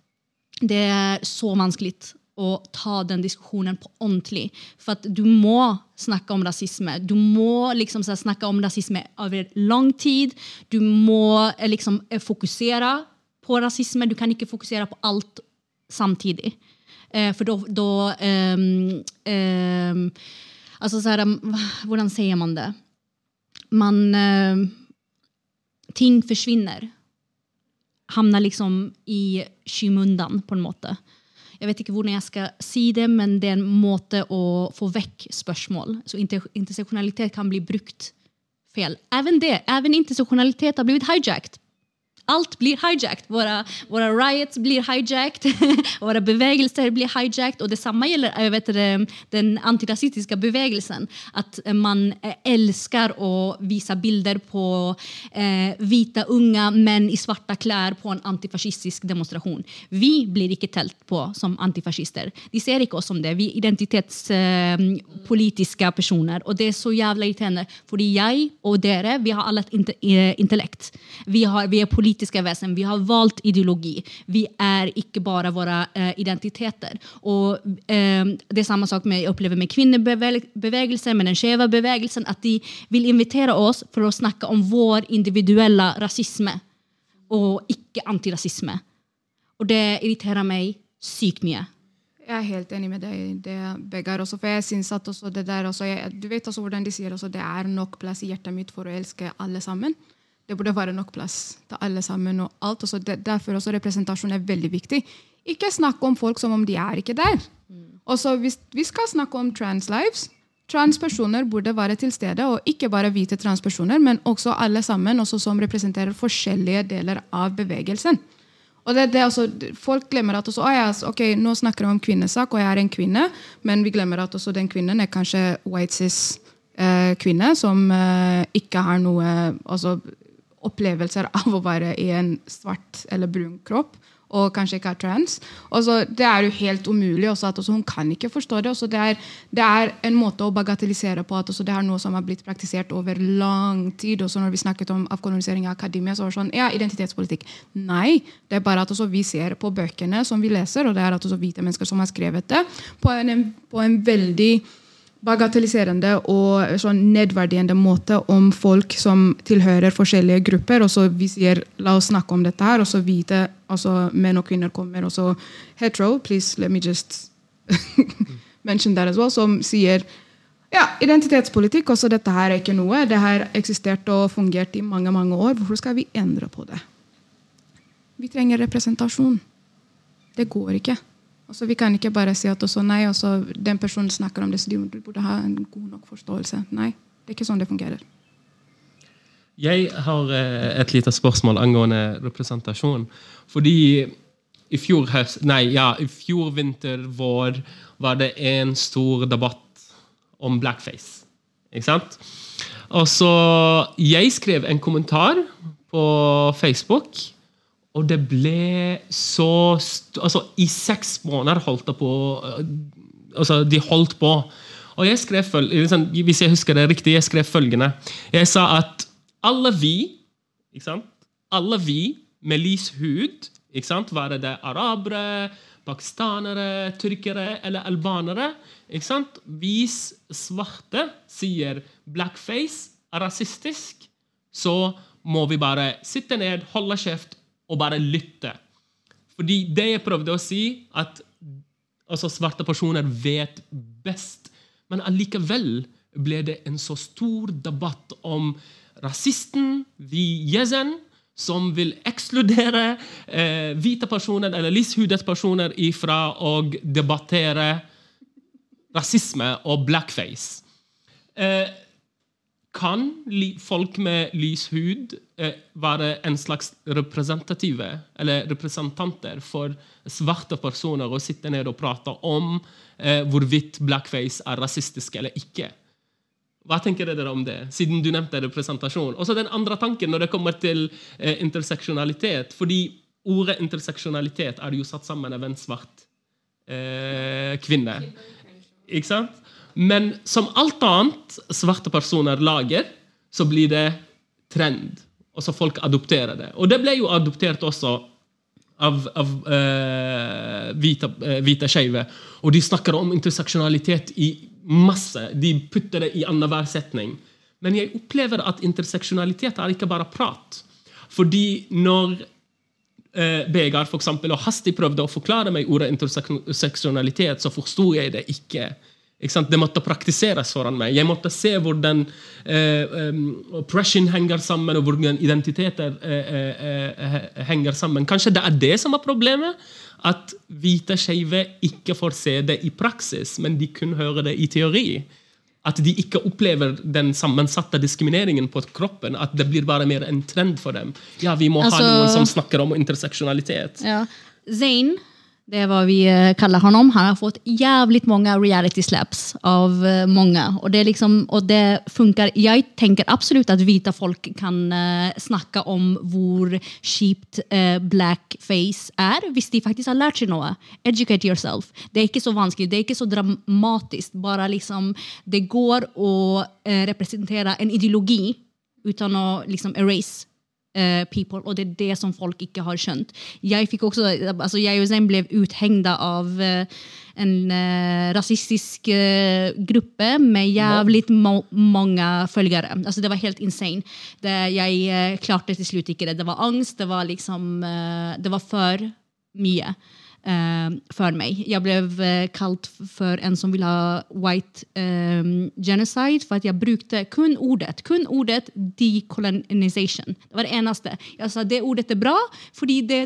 [SPEAKER 1] det er så vanskelig å ta den diskusjonen på ordentlig. For du må snakke om rasisme. Du må liksom snakke om rasisme over lang tid. Du må eh, liksom eh, fokusere på rasisme. Du kan ikke fokusere på alt samtidig. Eh, for da um, um, Altså så her, Hvordan sier man det? Man um, Ting forsvinner. Havner liksom i skymundan, på en måte. Jeg vet ikke hvordan jeg skal si det, men det er en måte å få vekk spørsmål. Så interseksjonalitet kan bli brukt fel. Även det, även intersektionalitet har blivit hijacked Alt blir hijacked. Våre, våre riots blir hijacked. våre bevegelser blir hijacked. Og det samme gjelder jeg vet den antirasistiske bevegelsen. At man elsker å vise bilder på eh, hvite unge menn i svarte klær på en antifascistisk demonstrasjon. Vi blir ikke telt på som antifascister. De ser ikke oss som det. Vi er identitetspolitiske eh, personer. Og det er så jævla irriterende, fordi jeg og dere vi har alle et eh, intellekt. Vi, har, vi er politikere politiske vesen. Vi har valgt ideologi. Vi er ikke bare våre eh, identiteter. Og eh, Det er samme sak med, jeg opplever med kvinnebevegelsen, med den skjeve bevegelsen, at de vil invitere oss for å snakke om vår individuelle rasisme, og ikke antirasisme. Og det irriterer meg sykt mye.
[SPEAKER 4] Jeg er helt enig med deg det, Beggar. Også, for jeg synes at det der også, jeg, Du vet også hvordan de sier også, det er nok plass i hjertet mitt for å elske alle sammen det burde være nok plass til alle sammen. og alt. Også derfor også representasjon er veldig viktig. Ikke snakk om folk som om de er ikke der. Mm. Også hvis vi skal snakke om trans lives, transpersoner burde være til stede. Og ikke bare hvite transpersoner, men også alle sammen også som representerer forskjellige deler av bevegelsen. Og det, det også, Folk glemmer at også, ja, ok, nå snakker vi om kvinnesak, og jeg er en kvinne, men vi glemmer at også den kvinnen er kanskje white cis eh, som eh, ikke har noe altså, opplevelser av å være i en svart eller brun kropp og kanskje ikke er trans. Også, det er jo helt umulig. Også at også, Hun kan ikke forstå det. Det er, det, er, en måte å bagatellisere på at det er noe som har blitt praktisert over lang tid. Også når vi snakket om avkolonisering av akademia, så var det sånn ja, identitetspolitikk. Nei, det er bare at vi ser på bøkene som vi leser, og det er at også hvite mennesker som har skrevet det, på en, på en veldig bagatelliserende og sånn nedverdigende måte om folk som tilhører forskjellige grupper. Og så vi sier la oss snakke om dette her, og så vite altså menn og kvinner kommer. Og så hetero, please let me just mention that as well, som sier ja, identitetspolitikk, også dette her er ikke noe. Det har eksistert og fungert i mange mange år. Hvorfor skal vi endre på det? Vi trenger representasjon. Det går ikke. Og så Vi kan ikke bare si at også nei, og den personen snakker om det, så de burde ha en god nok forståelse. Nei, det er ikke sånn det fungerer.
[SPEAKER 2] Jeg har eh, et lite spørsmål angående representasjon. Fordi i fjor, høst, nei, ja, i fjor vinter vår var det en stor debatt om blackface. Ikke sant? Og så Jeg skrev en kommentar på Facebook, og det ble så Altså, i seks måneder holdt det på øh, Altså, de holdt på. Og jeg skrev liksom, Hvis jeg husker det riktig, jeg skrev følgende. Jeg sa at alle vi, ikke sant? Alle vi med lys hud, ikke sant? være det arabere, pakistanere, tyrkere eller albanere ikke sant? Hvis svarte sier blackface er rasistisk, så må vi bare sitte ned, holde kjeft og bare lytte. Fordi det jeg prøvde å si, at altså, svarte personer vet best. Men allikevel ble det en så stor debatt om rasisten vi Yezen, som vil ekskludere eh, hvite personer eller lyshudet personer ifra å debattere rasisme og blackface. Eh, kan folk med lys hud eh, være en slags representative eller representanter for svarte personer og sitte ned og prate om eh, hvorvidt blackface er rasistisk eller ikke? Hva tenker dere om det, siden du nevnte representasjon? Og så den andre tanken når det kommer til eh, interseksjonalitet. fordi ordet interseksjonalitet er jo satt sammen av en svart eh, kvinne. Ikke sant? Men som alt annet svarte personer lager, så blir det trend. Og så folk adopterer det. Og det ble jo adoptert også av, av uh, hvite, uh, hvite skeive. Og de snakker om interseksjonalitet i masse. De putter det i annenhver setning. Men jeg opplever at interseksjonalitet er ikke bare prat. Fordi når Begar for eksempel, og hastig prøvde å forklare meg ordet interseksjonalitet, så forsto jeg det ikke. Det måtte praktiseres foran meg. Jeg måtte se hvordan eh, oppression henger sammen, og hvordan identiteter eh, eh, eh, henger sammen. Kanskje det er det som er problemet? At hvite skeive ikke får se det i praksis, men de kun hører det i teori. At de ikke opplever den sammensatte diskrimineringen på kroppen. At det blir bare mer en trend for dem. Ja, vi må altså, ha noen som snakker om interseksjonalitet.
[SPEAKER 1] Ja. Zain det er hva vi kaller han om. Han har fått jævlig mange reality slaps av mange. Og det, liksom, det funker. Jeg tenker absolut at vita folk kan snakke om hvor uh, blackface er, hvis de faktisk har lært seg noe. Educate yourself. Det er ikke så vanskelig, det er ikke så dramatisk. Bare liksom, det går å representere en ideologi uten å liksom erase people, og det er det som folk ikke har skjønt. Jeg fikk også, altså jeg og Zain ble uthengt av uh, en uh, rasistisk gruppe med jævlig ma mange følgere. Altså Det var helt insane. Det, jeg klarte til slutt ikke det. Det var angst. Det var liksom Det var for mye eh, meg. Jeg ble eh, kalt for en som ville ha white um, genocide for at jeg brukte kun ordet, kun ordet decolonization. Det var det eneste. Jeg sa det ordet er bra fordi det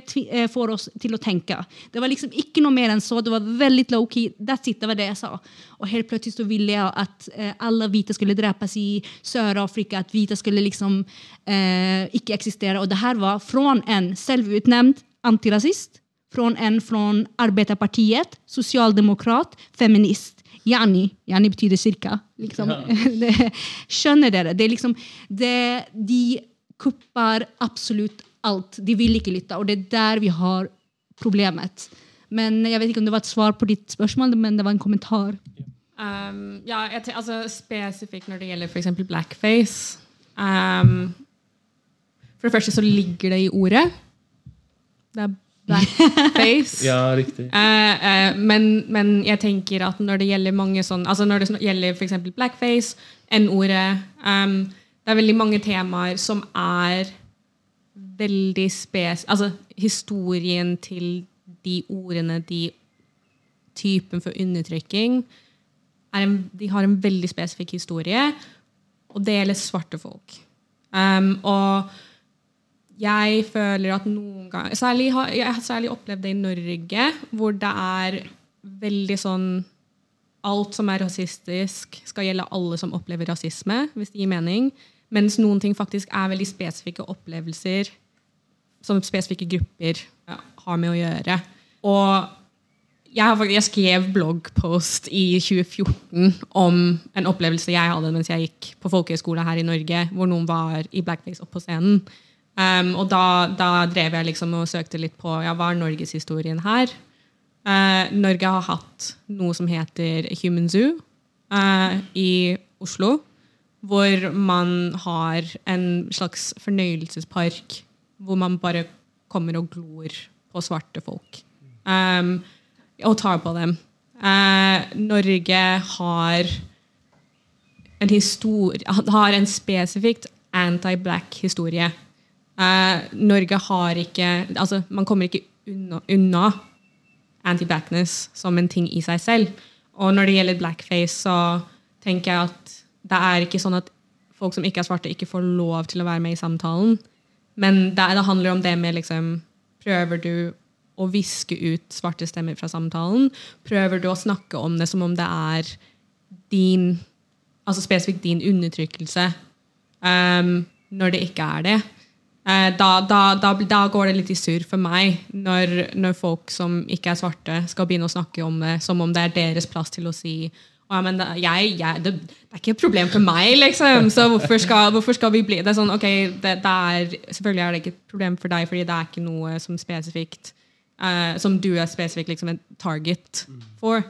[SPEAKER 1] får oss til å tenke. Det var liksom ikke noe mer enn så. Det var veldig low key. That's it, det var det jeg sa. Og helt plutselig så ville jeg at alle vita skulle drepes i Sør-Afrika, at hvite skulle liksom uh, ikke eksistere. Og det her var fra en selvutnevnt antirasist från en från Arbetarpartiet, socialdemokrat, feminist. Yani, yani betyder cirka. Liksom. Ja. skjønner dere? Det er liksom, det, de kuppar absolutt alt. De vil ikke lytte, og det er der vi har problemet. Men Jeg vet ikke om det var et svar på ditt spørsmål, men det var en kommentar.
[SPEAKER 3] Um, ja, altså, Spesifikt når det gjelder f.eks. blackface. Um, for det første så ligger det i ordet. Det er blackface.
[SPEAKER 2] ja, riktig.
[SPEAKER 3] Uh, uh, men, men, jeg tenker at når det gjelder mange sånn altså Når det gjelder f.eks. blackface, N-ordet um, Det er veldig mange temaer som er veldig spes... Altså historien til de ordene, de typen for undertrykking en, De har en veldig spesifikk historie, og det gjelder svarte folk. Um, og jeg føler at noen ganger særlig, Jeg har særlig opplevd det i Norge, hvor det er veldig sånn Alt som er rasistisk, skal gjelde alle som opplever rasisme, hvis det gir mening. Mens noen ting faktisk er veldig spesifikke opplevelser som spesifikke grupper har med å gjøre. Og jeg, har, fakt- jeg skrev bloggpost i 2014 om en opplevelse jeg hadde mens jeg gikk på folkehøyskole her i Norge, hvor noen var i blackface opp på scenen. Um, og da, da drev jeg liksom og søkte litt på ja, hva er norgeshistorien her. Uh, Norge har hatt noe som heter Human Zoo uh, i Oslo. Hvor man har en slags fornøyelsespark hvor man bare kommer og glor på svarte folk. Um, og tar på dem. Uh, Norge har en Har en spesifikt anti-black historie. Eh, Norge har ikke Altså, man kommer ikke unna, unna anti-blackness som en ting i seg selv. Og når det gjelder blackface, så tenker jeg at det er ikke sånn at folk som ikke er svarte, ikke får lov til å være med i samtalen. Men det, det handler om det med liksom Prøver du å viske ut svarte stemmer fra samtalen? Prøver du å snakke om det som om det er din Altså spesifikt din undertrykkelse, um, når det ikke er det? Eh, da, da, da, da går det litt i surr for meg når, når folk som ikke er svarte, skal begynne å snakke om det som om det er deres plass til å si ja, men jeg, jeg, det, det er ikke et problem for meg, liksom. Så hvorfor skal, hvorfor skal vi bli Det er sånn, ok, det, det er, Selvfølgelig er det ikke et problem for deg, fordi det er ikke noe som spesifikt uh, Som du er spesifikt liksom en target for.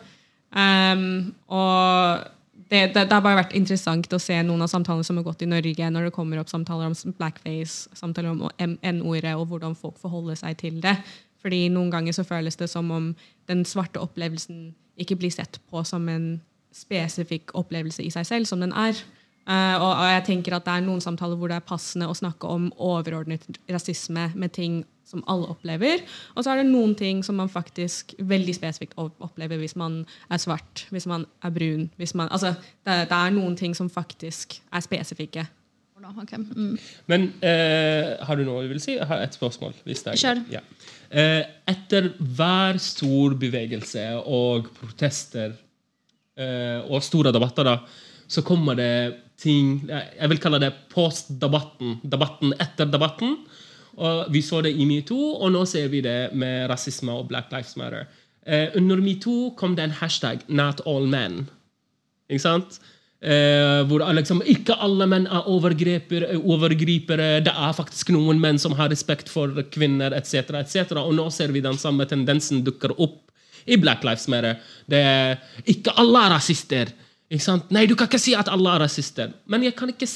[SPEAKER 3] Um, og det, det, det har bare vært interessant å se noen av samtalene som har gått i Norge, når det kommer opp samtaler om blackface, samtaler om N-ordet, og hvordan folk forholder seg til det. Fordi noen ganger så føles det som om den svarte opplevelsen ikke blir sett på som en spesifikk opplevelse i seg selv, som den er. Eh, og, og jeg tenker at det er noen samtaler hvor det er passende å snakke om overordnet rasisme med ting som alle opplever. Og så er det noen ting som man faktisk veldig spesifikt opplever hvis man er svart, hvis man er brun. Hvis man, altså, det, det er noen ting som faktisk er spesifikke.
[SPEAKER 1] Okay. mm.
[SPEAKER 2] Men uh, har du noe du vil si? Jeg har et spørsmål. Hvis det er
[SPEAKER 1] Kjør.
[SPEAKER 2] Ja. uh, etter hver stor bevegelse og protester eh, og store debatter, da, så kommer det ting Jeg vil kalle det post-debatten. Debatten etter debatten. Og Vi så det i metoo, og nå ser vi det med rasisme og Black Lives Matter. Eh, under metoo kom det en hashtag 'not all men'. Ikke sant? Eh, hvor liksom, ikke alle menn er overgripere, overgripere. Det er faktisk noen menn som har respekt for kvinner etc. Et Og nå ser vi den samme tendensen dukker opp i Black Lives Matter. Det er, ikke alle er rasister. Nei, du kan ikke si at alle er rasister. Men jeg kan ikke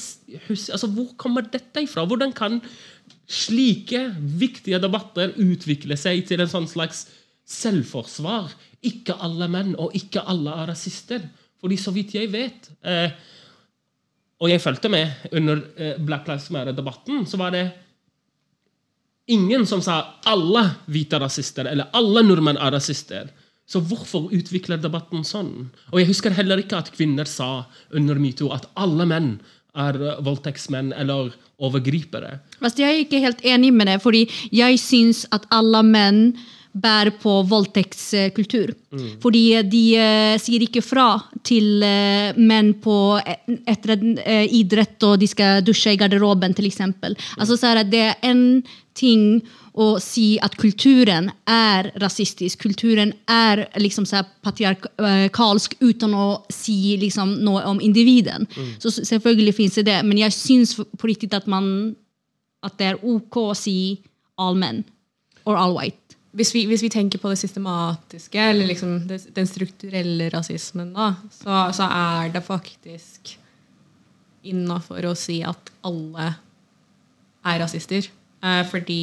[SPEAKER 2] huske, altså, hvor kommer dette ifra? Hvordan kan slike viktige debatter utvikle seg til en sånn slags selvforsvar? Ikke alle menn og ikke alle er rasister. Fordi så vidt jeg vet eh, Og jeg fulgte med under eh, Black Lives Matter-debatten, så var det ingen som sa alle hvite er rasister, eller alle nordmenn er rasister. Så hvorfor utvikler debatten sånn? Og jeg husker heller ikke at kvinner sa under metoo at alle menn er eh, voldtektsmenn eller overgripere.
[SPEAKER 1] Fast jeg er ikke helt enig med det, fordi jeg syns at alle menn bærer på voldtektskultur. Fordi de uh, sier ikke fra til uh, menn på etter en eh, idrett, og de skal dusje i garderoben, til eksempel. Altså, det, det er en ting å si at kulturen er rasistisk, kulturen er liksom så patriarkalsk, uten å si liksom noe om individen. Så selvfølgelig fins det det, men jeg syns på riktig at man at det er ok å si all men or all white.
[SPEAKER 3] Hvis vi, hvis vi tenker på det systematiske, eller liksom det, den strukturelle rasismen, da, så, så er det faktisk innafor å si at alle er rasister. Eh, fordi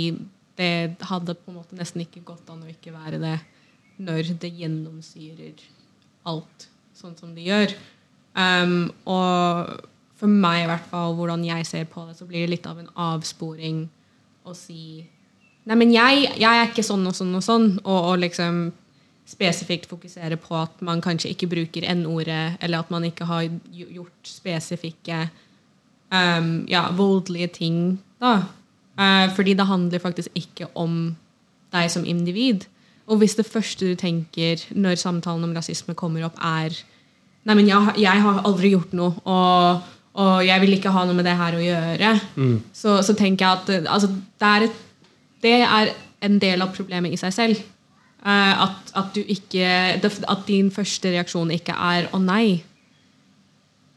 [SPEAKER 3] det hadde på en måte nesten ikke gått an å ikke være det når det gjennomsyrer alt sånn som det gjør. Um, og for meg, i hvert fall, hvordan jeg ser på det, så blir det litt av en avsporing å si Nei, men jeg, jeg er ikke sånn og sånn og sånn. Og, og liksom spesifikt fokusere på at man kanskje ikke bruker N-ordet, eller at man ikke har gjort spesifikke um, ja, voldelige ting. da. Uh, fordi det handler faktisk ikke om deg som individ. Og hvis det første du tenker når samtalen om rasisme kommer opp, er Nei, men jeg, jeg har aldri gjort noe, og, og jeg vil ikke ha noe med det her å gjøre, så, så tenker jeg at eh, altså, det, er et, det er en del av problemet i seg selv. Eh, at, at, ikke, at din første reaksjon ikke er 'å nei'.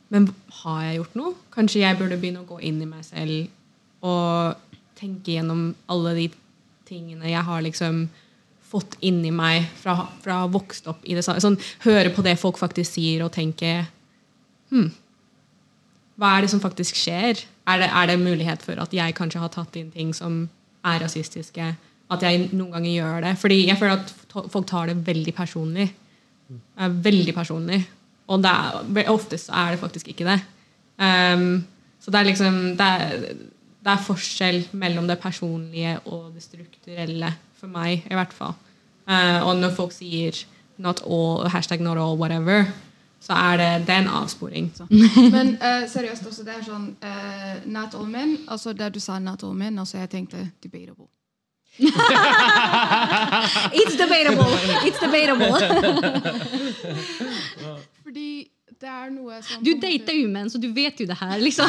[SPEAKER 3] Men har jeg gjort noe? Kanskje jeg burde begynne å gå inn i meg selv og tenke gjennom alle de tingene jeg har liksom fått inni meg fra, fra å ha vokst opp i det samme. Sånn, høre på det folk faktisk sier, og tenke hm, Hva er det som faktisk skjer? Er det, er det mulighet for at jeg kanskje har tatt inn ting som er rasistiske? At jeg noen ganger gjør det? Fordi jeg føler at folk tar det veldig personlig. Er Veldig personlig. Og er, oftest er det faktisk ikke det. Um, så det er liksom det er, det er forskjell mellom det personlige og det strukturelle, for meg i hvert fall. Uh, og når folk sier not all, hashtag not all, whatever, så er det, det er en avsporing. Så.
[SPEAKER 4] Men uh, seriøst, også, det er sånn uh, Not all men. Altså, det du sa not all men, altså, jeg tenkte debatable.
[SPEAKER 1] It's debatable! It's debatable.
[SPEAKER 4] Fordi det er noe som
[SPEAKER 1] Du dater jo menn, så du vet jo det her. liksom.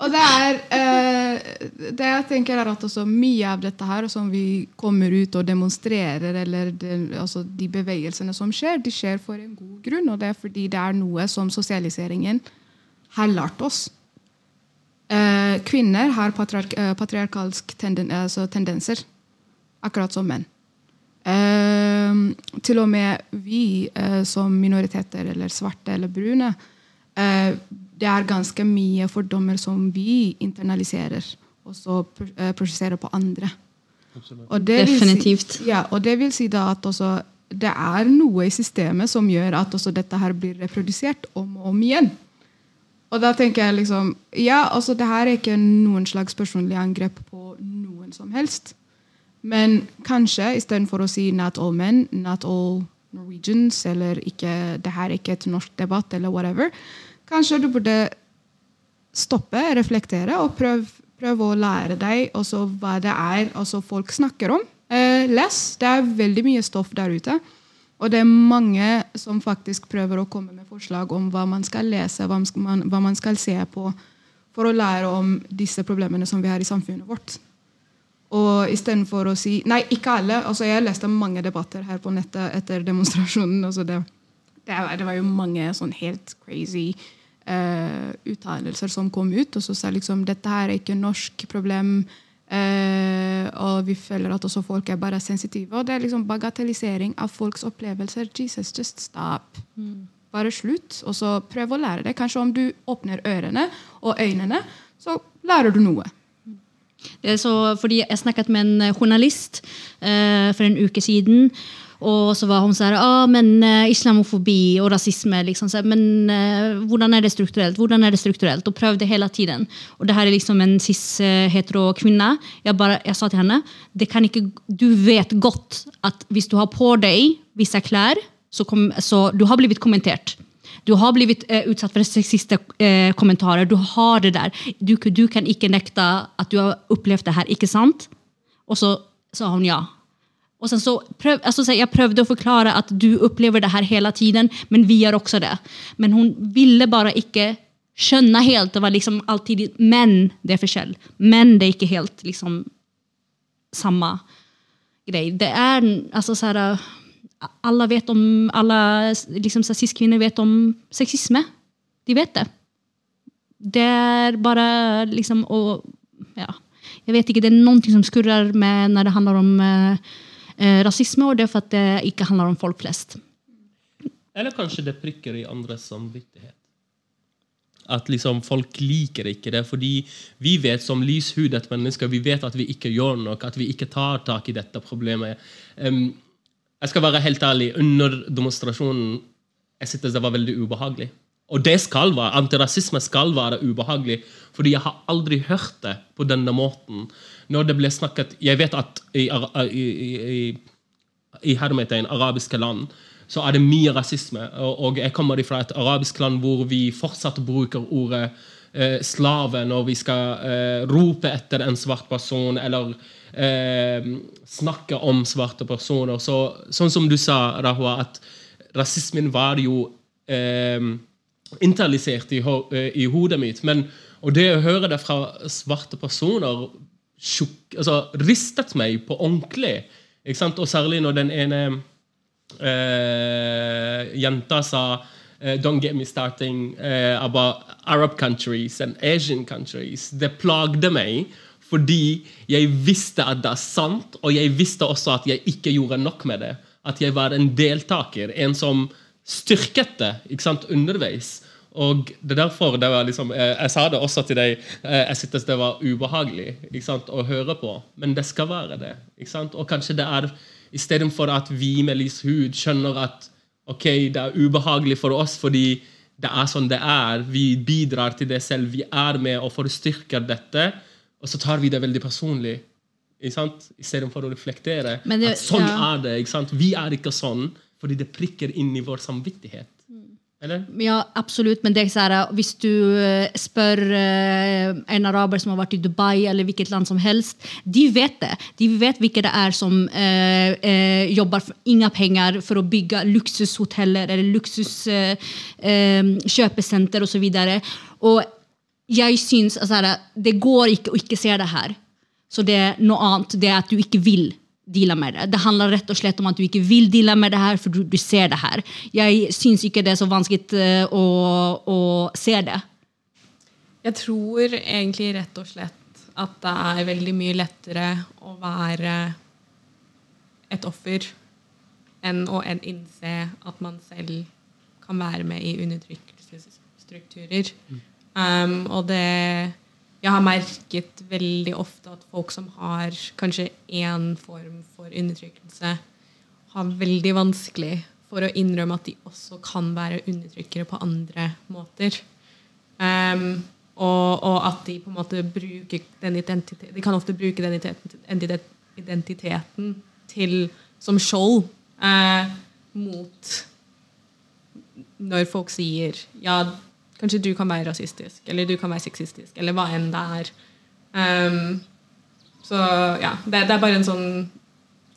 [SPEAKER 4] Og det er eh, Det jeg tenker er at mye av dette her som vi kommer ut og demonstrerer, eller det, altså de bevegelsene som skjer, de skjer for en god grunn. Og det er fordi det er noe som sosialiseringen har lært oss. Eh, kvinner har patriark eh, patriarkalsk tenden altså tendenser, akkurat som menn. Eh, til og med vi eh, som minoriteter, eller svarte eller brune, eh, det er ganske mye fordommer som vi internaliserer og så eh, prosesserer på andre. Og det
[SPEAKER 1] Definitivt.
[SPEAKER 4] Si, ja, og det vil si da at også, det er noe i systemet som gjør at også dette her blir reprodusert om og om igjen. Og da tenker jeg liksom Ja, altså det her er ikke noen slags personlig angrep på noen som helst. Men kanskje istedenfor å si 'not all men', 'not all Norwegians', eller ikke, 'det her er ikke et norsk debatt', eller whatever, kanskje du burde stoppe, reflektere og prøve prøv å lære deg hva det er folk snakker om. Eh, les. Det er veldig mye stoff der ute. Og det er mange som faktisk prøver å komme med forslag om hva man skal lese, hva man, hva man skal se på, for å lære om disse problemene som vi har i samfunnet vårt. Og istedenfor å si Nei, ikke alle. altså Jeg leste mange debatter her på nettet etter demonstrasjonen. altså det, det var jo mange sånn helt crazy eh, uttalelser som kom ut. Og så sa liksom dette her er ikke norsk problem. Eh, og vi føler at også folk er bare sensitive. Og det er liksom bagatellisering av folks opplevelser. Jesus, just stop. Bare slutt, og så prøv å lære det. Kanskje om du åpner ørene og øynene, så lærer du noe.
[SPEAKER 1] Det er så, fordi Jeg snakket med en journalist eh, for en uke siden. Og så var hun sånn ah, men eh, islamofobi og rasisme liksom, så, Men uh, hvordan er det strukturelt? Hvordan er det strukturelt? Og prøvde hele tiden. Og det her er liksom en cis-hetero kvinne. Jeg, bare, jeg sa til henne ikke, du vet godt at hvis du har på deg visse klær, så, kom, så du har blitt kommentert. Du har blitt eh, utsatt for sexiste eh, kommentarer. Du har det der. Du, du kan ikke nekte at du har opplevd det her, ikke sant? Og så sa hun ja. Og sen så pröv, alltså, så jeg prøvde å forklare at du opplever det her hele tiden, men vi gjør også det. Men hun ville bare ikke skjønne helt. Det var liksom alltid Men det er forskjell. Men det er ikke helt liksom samme grej. Det er altså så här, Alla vet om, alla liksom, cis-kvinnor vet om sexisme. De vet det. Det er bare liksom å ja, Jeg vet ikke, det er noe som skurrer med når det handler om eh, eh, rasisme, og det er for at det ikke handler om folk flest.
[SPEAKER 2] Eller kanskje det prikker i andres samvittighet. At liksom folk liker ikke det, fordi vi vet som lyshudet mennesker vi vet at vi ikke gjør nok, at vi ikke tar tak i dette problemet. Um, jeg skal være helt ærlig, under demonstrasjonen jeg synes det var veldig ubehagelig. Og det skal være, antirasisme skal være ubehagelig, fordi jeg har aldri hørt det på denne måten. Når det ble snakket Jeg vet at i, i, i, i hermetegn arabiske land, så er det mye rasisme. Og jeg kommer fra et arabisk land hvor vi fortsatt bruker ordet eh, slave når vi skal eh, rope etter en svart person eller eh, snakke om svarte personer. Så, sånn som du sa, Rahwa, at rasismen var jo eh, internalisert i, ho eh, i, hodet mitt. Men, og det å høre det fra svarte personer sjok, altså, ristet meg på ordentlig. Og særlig når den ene eh, jenta sa Uh, don't get me starting uh, about Arab countries and Asian countries. Det plagde meg fordi jeg visste at det er sant, og jeg visste også at jeg ikke gjorde nok med det. At jeg var en deltaker, en som styrket det underveis. Og det er derfor det var liksom, eh, Jeg sa det også til deg. Eh, jeg syntes det var ubehagelig ikke sant, å høre på, men det skal være det. ikke sant? Og kanskje det er istedenfor at vi med lys hud skjønner at ok, det er ubehagelig for oss fordi det er sånn det er, vi bidrar til det selv, vi er med og forstyrker dette, og så tar vi det veldig personlig. Istedenfor å reflektere det, at sånn ja. er det. Vi er ikke sånn fordi det prikker inn i vår samvittighet. Eller?
[SPEAKER 1] Ja, absolutt. Men det er sånn, hvis du eh, spør eh, en araber som har vært i Dubai, eller hvilket land som helst, de vet det. De vet hvilke det er som eh, jobber for ingen penger for å bygge luksushoteller eller luksuskjøpesenter eh, osv. Og, og jeg syns altså, det går ikke å ikke se det her. Så det er noe annet. Det er at du ikke vil deale med det. Det handler rett og slett om at du ikke vil deale med det her, for du, du ser det her. Jeg syns ikke det er så vanskelig uh, å, å, se det.
[SPEAKER 3] Jeg tror egentlig rett og slett at det er veldig mye lettere å være et offer enn å innse at man selv kan være med i undertrykkelsesstrukturer. Mm. Um, og det jeg har merket veldig ofte at folk som har kanskje én form for undertrykkelse, har veldig vanskelig for å innrømme at de også kan være undertrykkere på andre måter. Um, og, og, at de på en måte bruker den identiteten De kan ofte bruke den identiteten til, som skjold uh, mot når folk sier ja, Kanskje du kan være rasistisk, eller du kan være sexistisk, eller hva enn det er. Um, så ja, det, det, er bare en sånn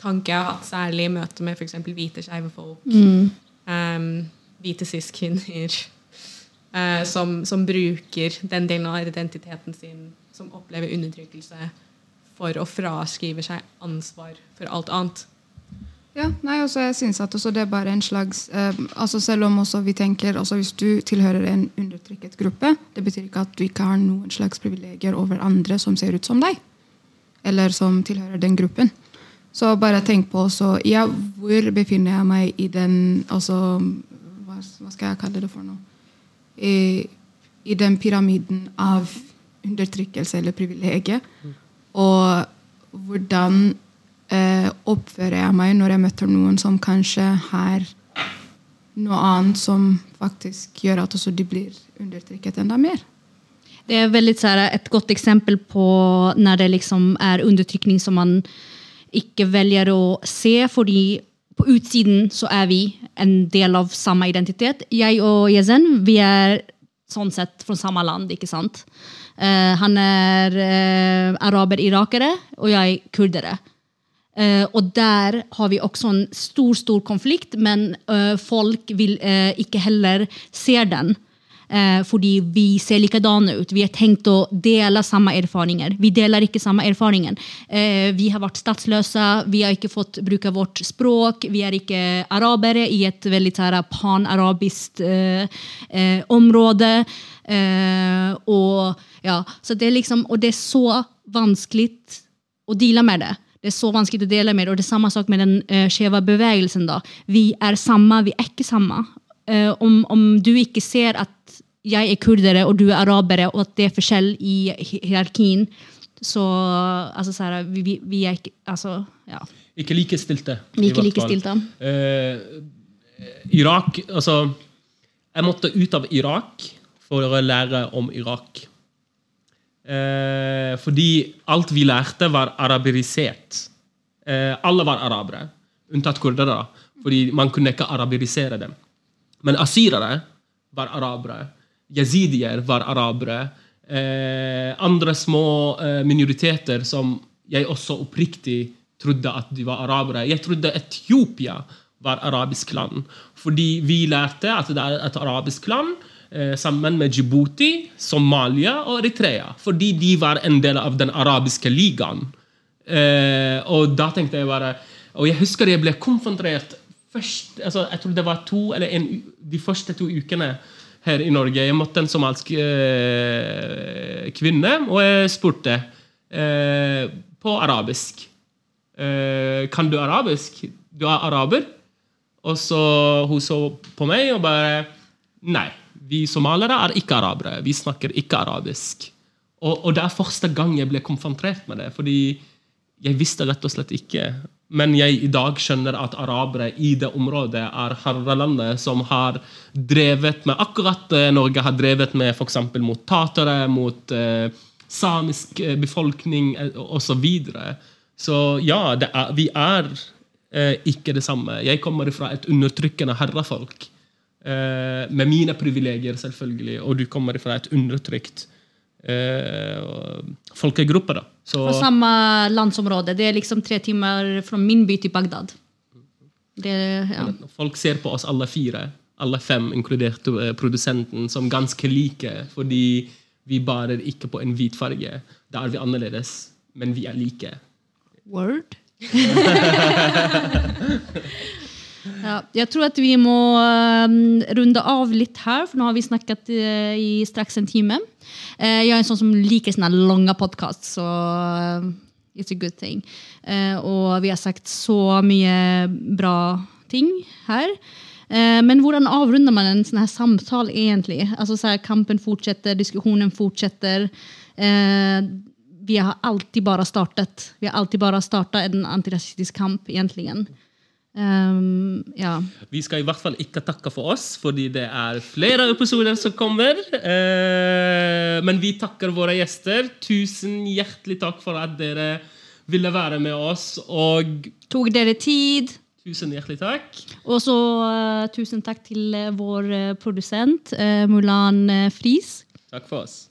[SPEAKER 3] tanke jeg har hatt, særlig i møte med f.eks. hvite, skeive folk. Mm. Um, hvite cis-kvinner. Uh, som, som, bruker den delen av identiteten sin, som opplever undertrykkelse, for å fraskrive seg ansvar for alt annet.
[SPEAKER 4] Ja, nei, også, jeg synes at det er bare en slags eh, altså Selv om vi tenker altså Hvis du tilhører en undertrykket gruppe, det betyr ikke at du ikke har noen slags privilegier over andre som ser ut som deg. Eller som tilhører den gruppen. Så bare tenk på også, ja, hvor befinner jeg meg i den altså, hva, hva skal jeg kalle det for noe? I, i den pyramiden av undertrykkelse eller privilegier. Mm. Og hvordan eh, oppfører jeg meg når jeg møter noen som kanskje har noe annet som faktisk gjør at de blir undertrykket enda mer.
[SPEAKER 1] Det er veldig, et godt eksempel på når det liksom er undertrykning som man ikke velger å se, fordi på utsiden så er vi en del av samme identitet. Jeg og Yezen vi er sånn sett fra samme land, ikke sant? Uh, han er uh, araber-irakere, og jeg kurdere. Uh, og der har vi også en stor stor konflikt, men uh, folk vil uh, ikke heller se den. fordi vi ser likadane ut. Vi har tenkt å dele samme erfaringer. Vi deler ikke samme erfaringer. vi har vært statsløse, vi har ikke fått bruke vårt språk. Vi er ikke arabere i et veldig panarabisk område. og, ja, så det er liksom, og det er så vanskelig å deale med det. Det er så vanskelig å dele med. Og det er samme sak med den uh, skjeve bevegelsen. da. Vi er samme, vi er ikke samme. Uh, om, om, du ikke ser at jeg er kurdere og du er arabere, og at det er forskjell i hierarkien, så altså, så er, vi, vi, er ikke altså, ja.
[SPEAKER 2] Ikke likestilte.
[SPEAKER 1] Ikke likestilte.
[SPEAKER 2] Uh, Irak Altså, jeg måtte ut av Irak for å lære om Irak. Eh, fordi alt vi lærte, var araberisert. Eh, alle var arabere, unntatt kurdere. Fordi man kunne ikke araberisere dem. Men asyrere var arabere. Yazidier var arabere. eh, andre små eh, minoriteter som jeg også oppriktig trodde at de var arabere. Jeg trodde Etiopia var arabisk land. Fordi vi lærte at det er et arabisk land sammen med Djibouti, Somalia og Eritrea. Fordi de var en del av den arabiske ligaen. Eh, og da tenkte jeg bare Og jeg husker jeg ble konfrontert først, altså, Jeg tror det var to eller en, de første to ukene her i Norge. Jeg møtte en somalisk eh, kvinne, og jeg spurte eh, på arabisk eh, Kan du arabisk? Du er araber? Og så hun så på meg og bare Nei, vi somaliere er ikke arabere. Vi snakker ikke arabisk. Og, og det er første gang jeg ble konfrontert med det. Fordi jeg visste rett og slett ikke. Men jeg i dag skjønner at arabere i det området er herrelandet som har drevet med akkurat det Norge har drevet med f.eks. mot tatere, mot eh, samisk eh, befolkning eh, osv. Så, videre. så ja, er, vi er eh, ikke det samme. Jeg kommer fra et undertrykkende herrefolk. Eh, med mine privilegier, selvfølgelig. Og du kommer fra et undertrykt eh, folkegruppe. da. Så,
[SPEAKER 1] På samme landsområde. Det er liksom tre timer fra min by til Bagdad. Det, ja.
[SPEAKER 2] Folk ser på oss alle fire, alle fem, inkludert eh, produsenten, som ganske like. Fordi vi bærer ikke på en hvit farge. Da er vi annerledes, men vi er like.
[SPEAKER 1] Word. ja, jeg tror at vi må um, runda av litt her, for nå har vi snakket eh, i strax en time. jeg er en sånn som liker sånne lange långa så eh, it's a good thing. og vi har sagt så mye bra ting her. Eh, men hvordan avrundar man en sånn her samtale egentlig? Alltså så her, kampen fortsetter, diskussionen fortsetter. Eh, vi har alltid bare startet. Vi har alltid bare startet en antirasistisk kamp egentligen. Ehm, ja.
[SPEAKER 2] Vi skal i hvert fall ikke takke for oss, fordi det er flere episoder som kommer. Uh, men vi takker våre gjester. Tusen hjertelig takk for at dere ville være med oss. Og
[SPEAKER 1] Tog dere tid?
[SPEAKER 2] tusen hjertelig takk.
[SPEAKER 1] Og så uh, tusen takk til eh, vår produsent producent eh, Mulan Friis.
[SPEAKER 2] Takk for oss.